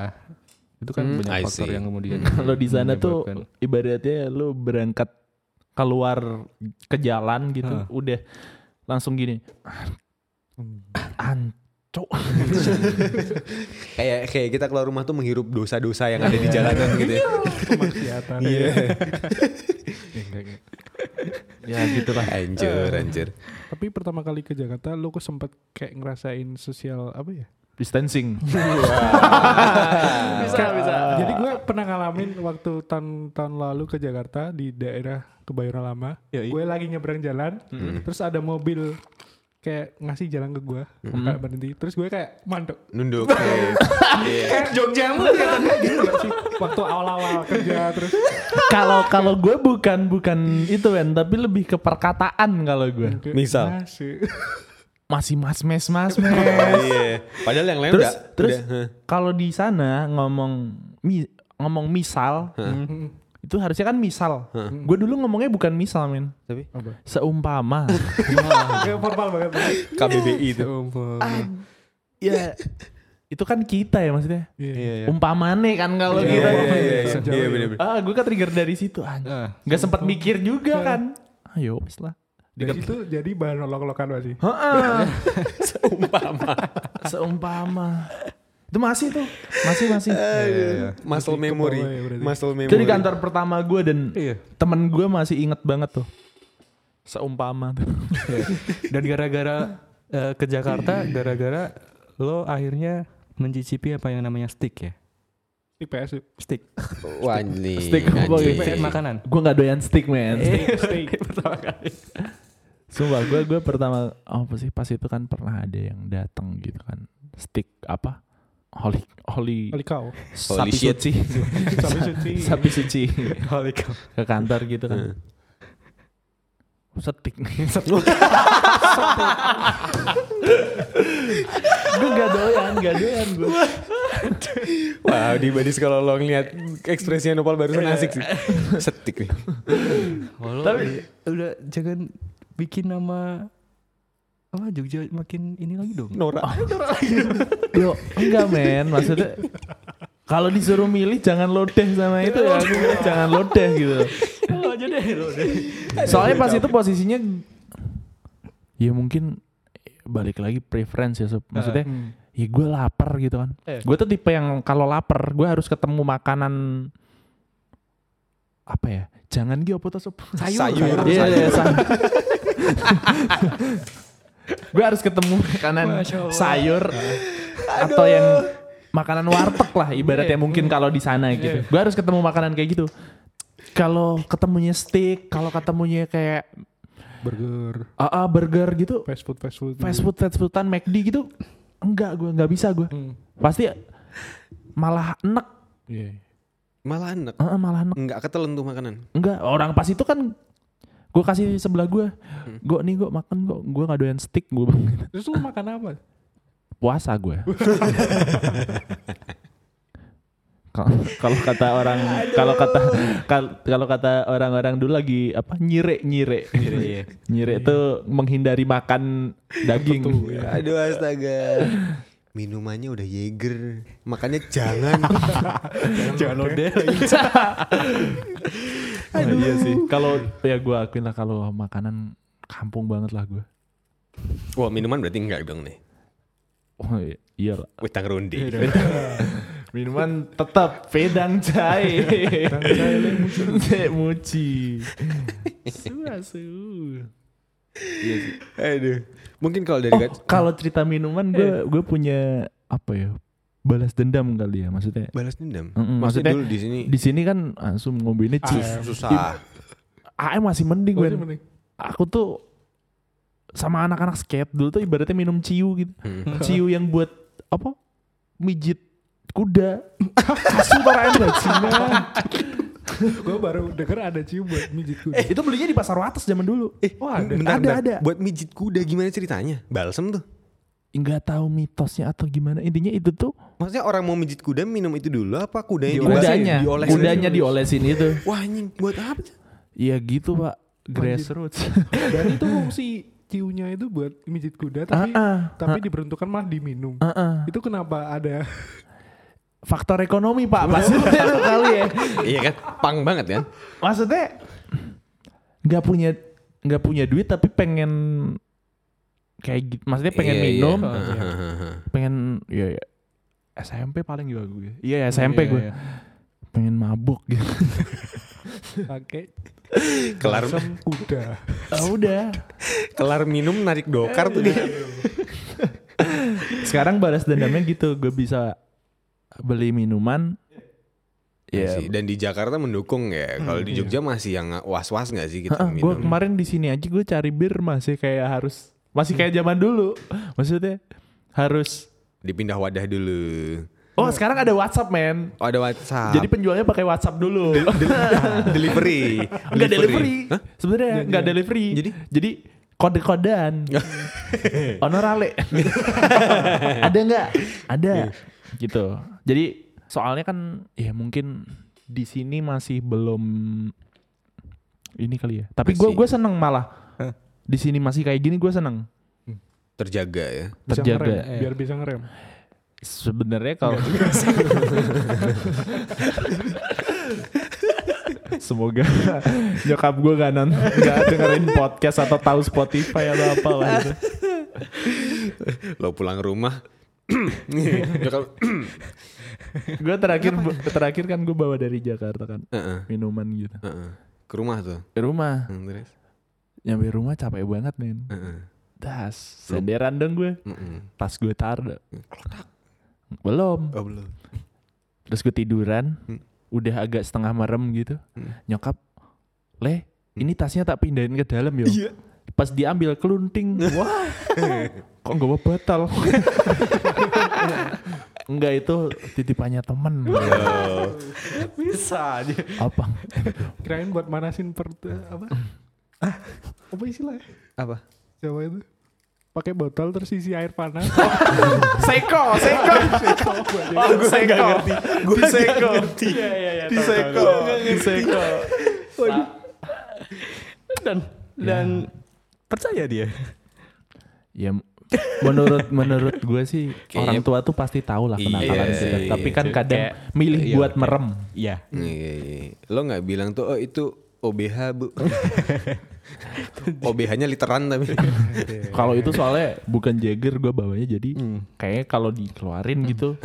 itu kan Hmm, banyak I faktor see. yang kemudian kalau di sana tuh ibaratnya lu berangkat keluar ke jalan gitu udah langsung gini ancok Kayak kayak kita keluar rumah tuh menghirup dosa-dosa yang ada di jalanan gitu ya. Kemaksiatan. Iya. ya gitulah Anjir, anjir. Tapi pertama kali ke Jakarta lu kok sempet kayak ngerasain sosial apa ya? distancing bisa bisa. Jadi gue pernah ngalamin waktu tahun tahun lalu ke Jakarta di daerah Kebayoran Lama. Yoi. Gue lagi nyebrang jalan, terus ada mobil kayak ngasih jalan ke gue, kayak berhenti. Terus gue kayak mandek. Nunduk. kayak- Iya. Kayak Jogja mulu katanya gitu sih? Waktu awal-awal kerja terus. kalau kalau gue bukan bukan itu kan tapi lebih ke perkataan kalau gue Misal? "Masih." masih mas mes mas mes Iya. Padahal yang lain terus udah terus kalau di sana ngomong mi, ngomong misal itu harusnya kan misal. Gue dulu ngomongnya bukan misal men. Tapi? Apa? seumpama. Formal banget. KBBI itu. ya itu kan kita ya maksudnya. Iya. umpamane kan kalau Iya, kita. iya, iya, iya. Iya bener ah gue kan trigger dari situ ah. Nggak sempat mikir juga kan. Ayo wes lah. Dan itu jadi bahan olok-olokan masih. Heeh. seumpama. Seumpama itu masih tuh masih masih Muscle Masih memory. ya. Muscle memory. itu di kantor pertama gue dan Iya. temen gue masih inget banget tuh seumpama tuh Dan gara-gara eh, ke Jakarta, gara-gara lo akhirnya mencicipi apa yang namanya stick ya? Di PS. Stick. Wah nih. Steak apa gitu? Stick makanan. gue nggak doyan stick man Steak. Sumpah gue gue pertama apa sih pas itu kan pernah ada yang datang gitu kan stick apa holy holy Kali kau. sapi suci Sapi suci. sapi suci Holy cow. ke kantor gitu kan setik gue gak doyan gak doyan gue Wah, di Badis kalau lo ngeliat ekspresinya Nopal barusan asik sih. Setik nih. Tapi- udah jangan bikin nama apa Jogja makin ini lagi dong. Nora. Yo, enggak men, maksudnya kalau disuruh milih jangan lodeh sama itu ya, aku milih jangan lodeh gitu. Oh, aja deh lo deh. Soalnya pas itu posisinya ya mungkin balik lagi preference ya, Sob. maksudnya Hmm. ya gue lapar gitu kan. Eh. Gue tuh tipe yang kalau lapar gue harus ketemu makanan apa ya? Jangan gitu apa tuh Sob? Sayur. Iya, iya, sayur. gue harus ketemu makanan sayur atau yang makanan warteg lah ibaratnya mungkin kalau di sana gitu. Gue harus ketemu makanan kayak gitu. Kalau ketemunya steak, kalau ketemunya kayak Burger. ah ah, burger gitu, Fast food, fast food. fast food fast foodan McD gitu, enggak gue nggak bisa gue. Hmm. Pasti malah enek, Iya. Malah enak. Ah, ah, malah enek. Enggak ketelan tuh makanan. Enggak, orang pas itu kan gue kasih sebelah gue, gue nih gue makan gue, gue nggak doyan steak gue Terus lu makan apa? puasa gue. Kalau kata orang, kalau kata kal- kalau kata orang-orang dulu lagi apa nyire nyire nyire itu menghindari makan daging. Aduh astaga. Minumannya udah Jaeger. Makanya jangan. Jangan lo deh. Nah, iya sih. Kalau ya gue akuin lah kalau makanan kampung banget lah gue. Wah minuman berarti enggak dong nih. Oh iya, iya lah. Wetang ronde. Minuman tetap pedang cai. pedang cai muci. Suasu. Iya sih. Aduh. Mungkin kalau dari Oh, kalau cerita minuman gue gue punya apa ya? Balas dendam kali ya maksudnya. balas dendam. Mm-mm, Maksudnya maksudnya dulu di sini Di sini kan langsung ngobrolnya ciu. susah. AM masih mending gue. Aku tuh sama anak-anak skate dulu tuh ibaratnya minum ciu gitu. Hmm. Ciu yang buat apa? Mijit kuda. Kasu parahan bajingan. Gue baru denger ada cium buat mijit kuda. Eh, itu belinya di pasar Wates zaman dulu. Eh, Oh, ada. bentar, Ada, bentar. ada. Buat mijit kuda gimana ceritanya? Balsem tuh. Enggak tahu mitosnya atau gimana. Intinya itu tuh Maksudnya orang mau mijit kuda minum itu dulu apa kudanya kudanya, diolesin? kudanya diolesin itu. Wah anjing, buat apa? Iya gitu, Pak. Grassroots. Dan itu fungsi ciunya itu buat mijit kuda tapi Ah, ah, tapi diperuntukkan mah diminum. ah, ah. Itu kenapa ada Faktor ekonomi, Pak. Maksudnya itu kali ya. iya kan, pang banget kan? Maksudnya nggak punya nggak punya duit tapi pengen kayak gitu maksudnya pengen Iya, iya. minum Hahaha. pengen ya, ya SMP paling juga gue iya SMP Iya, gue iya. pengen mabuk gitu Pakai kelar asam kuda. ah, udah kelar minum narik dokar tuh dia. sekarang balas dendamnya gitu gue bisa beli minuman ya Sih, Dan di Jakarta mendukung ya. Kalau di Jogja masih yang was-was nggak sih kita gue minum? kemarin di sini aja gue cari bir masih kayak harus masih kayak zaman dulu. Maksudnya harus Dipindah wadah dulu. oh sekarang ada WhatsApp men. Oh, ada WhatsApp. jadi penjualnya pakai WhatsApp dulu. Delivery. nggak delivery. sebenarnya nggak delivery. Jadi? jadi kode-kodean. Honorale ada nggak ada. Gitu. Jadi soalnya kan ya mungkin di sini masih belum ini kali ya. Tapi gue gue seneng malah di sini masih kayak gini gue seneng Terjaga ya. Bisa Terjaga. ngerem, biar bisa ngerem. sebenarnya kalau semoga nyokap gue gak non gak dengerin podcast atau tahu Spotify atau apa lah gitu. Lo pulang rumah. Gue terakhir terakhir kan gue bawa dari Jakarta kan Heeh, minuman gitu heeh. Ke rumah tuh. ke rumah Hmm, terus. Nyampe rumah capek banget men Heeh. das senderan dong gue Mm-mm. tas gue taruh belum Oh belum. terus gue tiduran Hmm. udah agak setengah merem gitu Hmm. nyokap leh ini tasnya tak pindahin ke dalam yo Iya. pas diambil kelunting wah kok gak batal enggak itu titipannya temen Bisa aja. apa Kirain buat manasin per apa? Apa istilahnya? Apa? Jawa itu. Pakai botol terus isi air panas. seko seko Oh, gue gak ngerti. Gue Di seko. ngerti. Iya, iya, iya. di seko di seko Dan dan percaya dia. ya menurut menurut gue sih Kayaknya- orang tua tuh pasti tahu lah kenakalan Iya kita sih. tapi kan Kayak- kadang milih iya, buat merem Iya. Iya, iya. Lo nggak bilang tuh, oh itu OBH bu. OBH-nya literan tapi. Kalau itu soalnya bukan Jagger gue bawanya jadi Hmm. kayaknya kalau dikeluarin gitu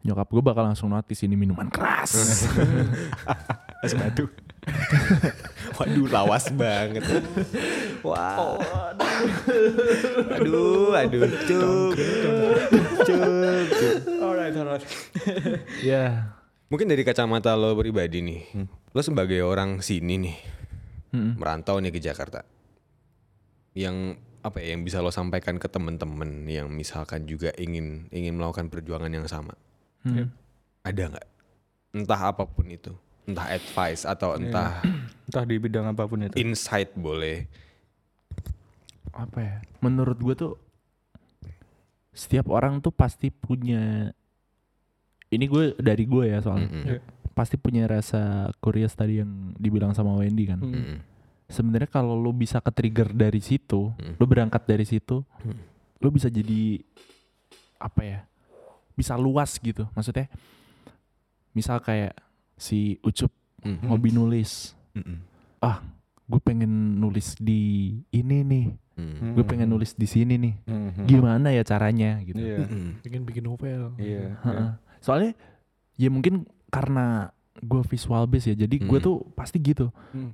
nyokap gue bakal langsung notice ini minuman keras. Es batu. Waduh, lawas banget. Wow. Aduh, aduh, cuk. Cuk, cuk. Alright, alright. ya. Mungkin dari kacamata lo pribadi nih, lo sebagai orang sini nih, merantau nih ke Jakarta, yang apa ya, yang bisa lo sampaikan ke temen-temen yang misalkan juga ingin ingin melakukan perjuangan yang sama, ada nggak? Entah apa pun itu, entah advice atau entah Entah di bidang apa pun itu. insight boleh. Apa ya? Menurut gue tuh setiap orang tuh pasti punya ini gue dari gue ya soalnya Mm-mm. Pasti punya rasa curious tadi yang dibilang sama Wendy kan. Mm-mm. Sebenarnya kalau lo bisa ke trigger dari situ, Hmm. lo berangkat dari situ, Hmm. lo bisa jadi apa ya? Bisa luas gitu. Maksudnya misal kayak si Ucup Mm. hobi nulis. Mm-mm. Gue pengen nulis di ini nih. Mm. Gue pengen nulis di sini nih. Mhm. Gimana ya caranya gitu. Iya. Mm-mm. Bikin bikin novel. Iya. Heeh. Soalnya ya mungkin karena gue visual base ya. Jadi gue Hmm. tuh pasti gitu. Hmm.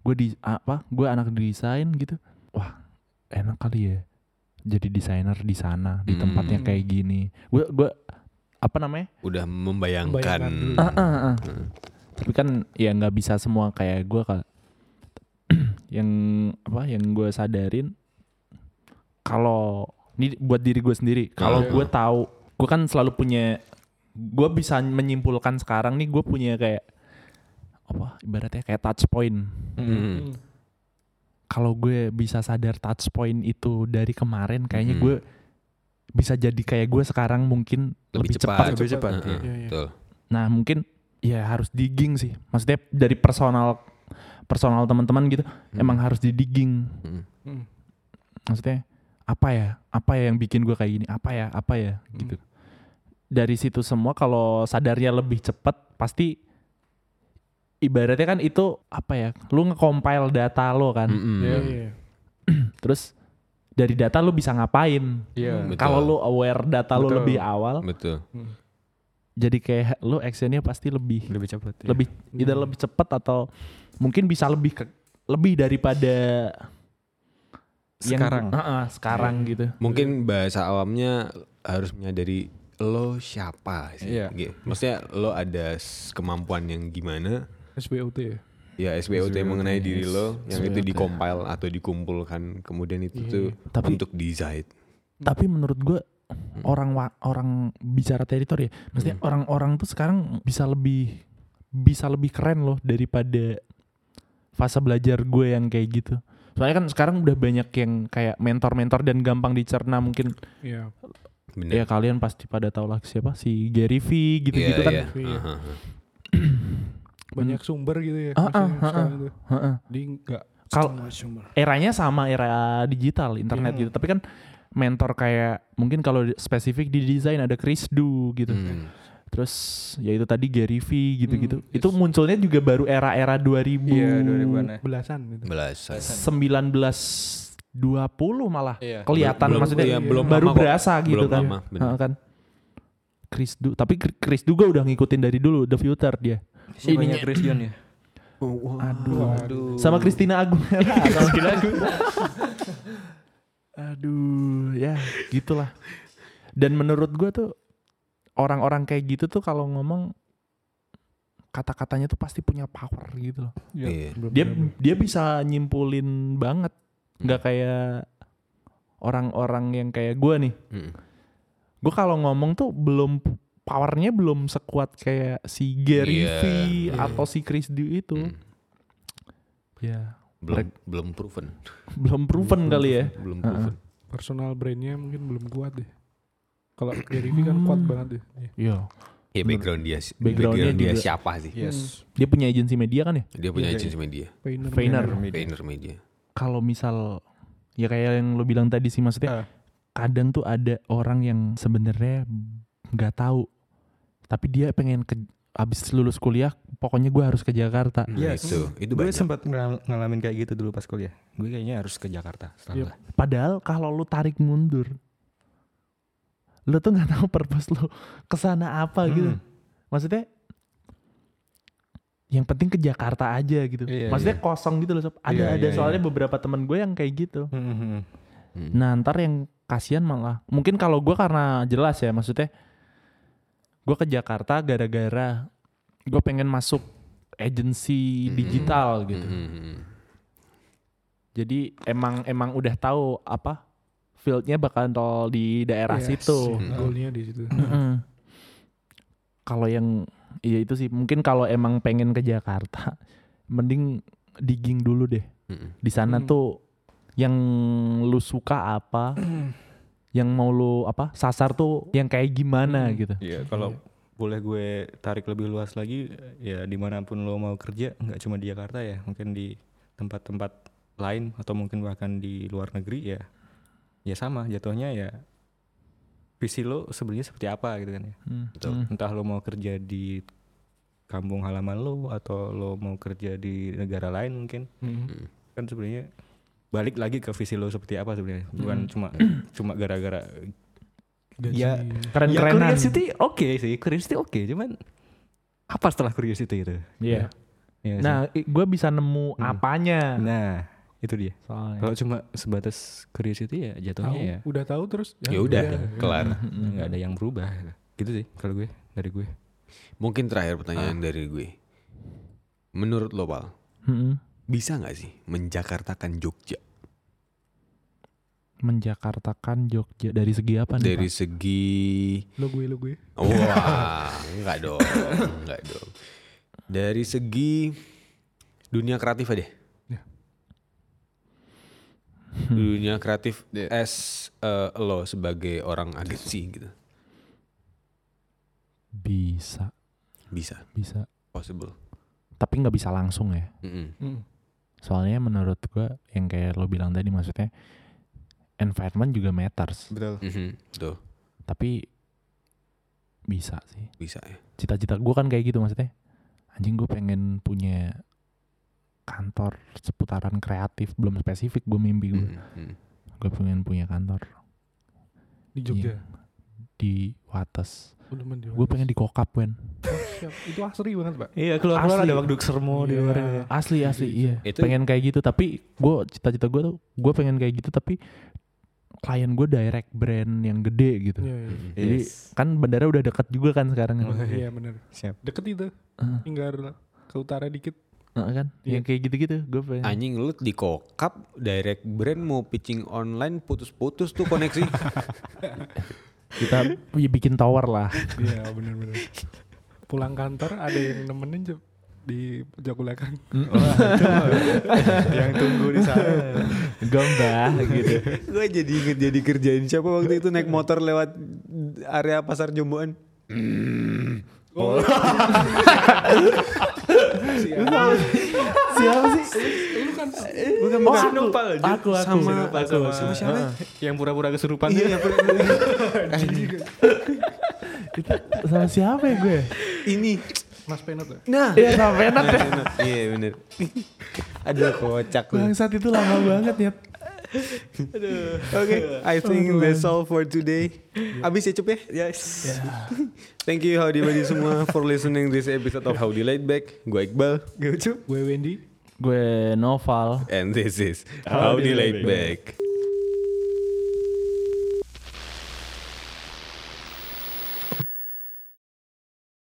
Gue di apa? Gue anak desain gitu. Wah, enak kali ya. Jadi desainer di sana, di Hmm. tempatnya kayak gini. Gue gue apa namanya? Udah membayangkan. Membayangkan. Ah, ah, ah. Tapi kan ya nggak bisa semua kayak gue kal. yang apa? Yang gue sadarin kalau ini buat diri gue sendiri. Kalau Ah. gue tahu, gue kan selalu punya. Gue bisa menyimpulkan sekarang nih gue punya kayak apa? Ibaratnya kayak touch point. Mm. Hmm. Kalau gue bisa sadar touch point itu dari kemarin, kayaknya Mhm. gue bisa jadi kayak gue sekarang mungkin lebih, cepat. Lebih cepat, Heeh, iya. Iya, iya. Betul. Nah mungkin ya harus digging sih. Maksudnya dari personal personal teman-teman gitu emang harus di digging. Mm. Hmm. Maksudnya apa ya? Apa ya yang bikin gue kayak gini? Apa ya? Apa ya? Gitu. Dari situ semua kalau sadarnya lebih cepat pasti ibaratnya kan itu apa ya? Lu nge-compile data lo kan. Mm-mm. Iya, iya. Terus dari data lu bisa ngapain? Iya. Betul. Kalau lu aware data lu Betul. lebih awal, Betul. jadi kayak lu actionnya pasti lebih Lebih cepat. ya. lebih either lebih cepat atau mungkin bisa lebih ke, lebih daripada yang- Sekarang. Heeh, sekarang gitu. Mungkin bahasa awamnya harus menyadari lo siapa sih. Iya. Gitu. Maksudnya lo ada kemampuan yang gimana SBOT ya. ya SBOT SBOT, mengenai diri lo yang itu dikompil atau dikumpulkan kemudian itu Iya, tuh Tapi- untuk design. Tapi menurut gue orang wa- orang bicara teritori ya, maksudnya orang-orang tuh sekarang bisa lebih bisa lebih keren loh daripada fase belajar gue yang kayak gitu. Soalnya kan sekarang udah banyak yang kayak mentor-mentor dan gampang dicerna mungkin Iya. Bener. ya kalian pasti pada tahu lah siapa si Gary V gitu-gitu Iya, kan. iya. Iya. Aha. Banyak sumber gitu ya. Ah, ah, maksudnya ah, sekarang tuh. Heeh. Di enggak Kal- setengah sumber. eranya sama era digital internet Iya. gitu tapi kan mentor kayak mungkin kalau spesifik di desain ada Chris Du gitu Hmm. terus ya itu tadi Gary V gitu-gitu Hmm, itu yes. munculnya juga baru era-era 2000 Iya, 2000-an ya. Belasan gitu. Belasan. 1920 malah Iya. kelihatan Belum- maksudnya iya, belum baru lama kok. berasa gitu Belum kan lama, bener. Kan Chris Du tapi Chris- gue udah ngikutin dari dulu The Future dia Ininya- Chris John ya? aduh Waduh. sama Christina Aguilera sama Christina Aguilera. aduh ya gitulah dan menurut gue tuh orang-orang kayak gitu tuh kalau ngomong kata-katanya tuh pasti punya power gitu loh Iya. dia dia bisa nyimpulin banget nggak kayak orang-orang yang kayak gue nih Mm. gue kalau ngomong tuh belum powernya belum sekuat kayak si Gary Iya, V iya. atau si Chris Du itu Mm. ya Belum belum proven. belum proven kali ya Belum proven. Personal brandnya mungkin belum kuat deh. Kalau Gary Vee kan kuat banget deh. Iya. Iya. Ya background dia Backgroundnya background dia juga- siapa sih? Yes. Dia punya agensi media kan ya? Dia punya Iya, agensi media. Vayner. Vayner. Vayner Media. Kalau misal ya kayak yang lo bilang tadi sih maksudnya Ah. kadang tuh ada orang yang sebenarnya nggak tahu tapi dia pengen ke abis lulus kuliah pokoknya gue harus ke Jakarta. Nah, Yes. itu itu gue sempat ngal- ngalamin kayak gitu dulu pas kuliah. Gue kayaknya harus ke Jakarta. setelah Yep. Padahal kalau lu tarik mundur lu tuh nggak tahu purpose lu ke sana apa gitu. Hmm. Maksudnya yang penting ke Jakarta aja gitu. Iya, Maksudnya kosong gitu loh. Sob. Ada Iya, ada iya, soalnya beberapa temen gue yang kayak gitu. Hmm, hmm, hmm. Hmm. Nah ntar yang kasihan malah mungkin kalau gue karena jelas ya maksudnya gue ke Jakarta gara-gara gue pengen masuk agensi Hmm. digital gitu. Hmm, hmm, hmm. Jadi emang emang udah tahu apa fieldnya bakal tol di daerah Yes, situ. iya, Goalnya di situ. Kalau yang iya itu sih mungkin kalau emang pengen ke Jakarta mending digging dulu deh. Hmm. Di sana Hmm. tuh yang lu suka apa, yang mau lu apa sasar tuh yang kayak gimana gitu. Iya, kalau boleh gue tarik lebih luas lagi, ya di mana pun lo mau kerja, nggak cuma di Jakarta ya, mungkin di tempat-tempat lain atau mungkin bahkan di luar negeri ya, ya sama jatuhnya ya visi lo sebenarnya seperti apa gitu kan ya. Hmm. Betul. Hmm. Entah lo mau kerja di kampung halaman lo atau lo mau kerja di negara lain mungkin, Hmm. kan sebenarnya balik lagi ke visi lo seperti apa sebenarnya, bukan Hmm. cuma cuma gara-gara Gaji. Ya, Keren-kerenan. Ya curiosity oke sih, curiosity oke, cuman apa setelah curiosity itu? Iya. Iya sih. Nah, gue bisa nemu Hmm. apanya. nah itu dia. Soalnya. Kalau cuma sebatas curiosity ya tahu, jatuhnya ya udah tahu terus. Ya udah, kelar. Hmm. nggak ada yang berubah. Gitu sih kalau gue dari gue. Mungkin terakhir pertanyaan dari gue. Menurut lo, Pal, Mm-mm. bisa nggak sih menjakartakan Jogja? Menjakartakan Jogja dari segi apa nih? Dari Pak? segi Lo gue lo gue. Wah, enggak dong, enggak dong. Dari segi dunia kreatif aja. Ya. Dunia kreatif as eh, lo sebagai orang agensi gitu. bisa, Bisa, bisa. possible. Tapi nggak bisa langsung ya. Mm-mm. Hmm. Soalnya menurut gue yang kayak lo bilang tadi maksudnya environment juga matters. Betul. Mhm, Tuh, Tapi bisa sih. bisa ya. Cita-cita gue kan kayak gitu maksudnya. anjing gue pengen punya kantor seputaran kreatif belum spesifik gue mimpi gue Hmm, hmm. gue pengen punya kantor Di Jogja. di Wates Oh, gue pengen di kokap wen Oh, siap. Itu asri banget, Pak. Iya keluar keluar Asli. ada waktu sermo di Iya. luar. asli asli iya Itu- pengen kayak gitu tapi gue cita-cita gue tuh gue pengen kayak gitu tapi klien gue direct brand yang gede gitu Iya, iya. jadi kan bandara udah deket juga kan sekarang Oh, iya bener. Siap. Deket itu. Heeh. Tinggal ke utara dikit. Heeh kan Iya. yang kayak gitu-gitu gue pengen Anjing lu di kokap direct brand mau pitching online putus-putus tuh koneksi. kita ya bikin tower lah Iya bener-bener. Pulang kantor ada yang nemenin Cuk, di pojok belakang. yang tunggu di sana. gombah gitu gue jadi inget jadi kerjain siapa waktu itu naik motor lewat area pasar Jomboan. Siapa? Sih? Bukan oh bukan. aku. aku aku Sama- aku, sama siapa? yang pura-pura kesurupan Iya, itu sama siapa ya gue? Ini. Mas Penot ya? Nah, Iya sama Penat ya. Iya bener. Aduh kocak lu. bangsat itu lama banget ya Oke, I think that's all for today. Abis ya Cup ya? Yes. Thank you Howdy Buddy semua for listening this episode of Howdy Laid Back. Gue Iqbal. Gue Wendy. gue Noval And this is Howdy Laid Back.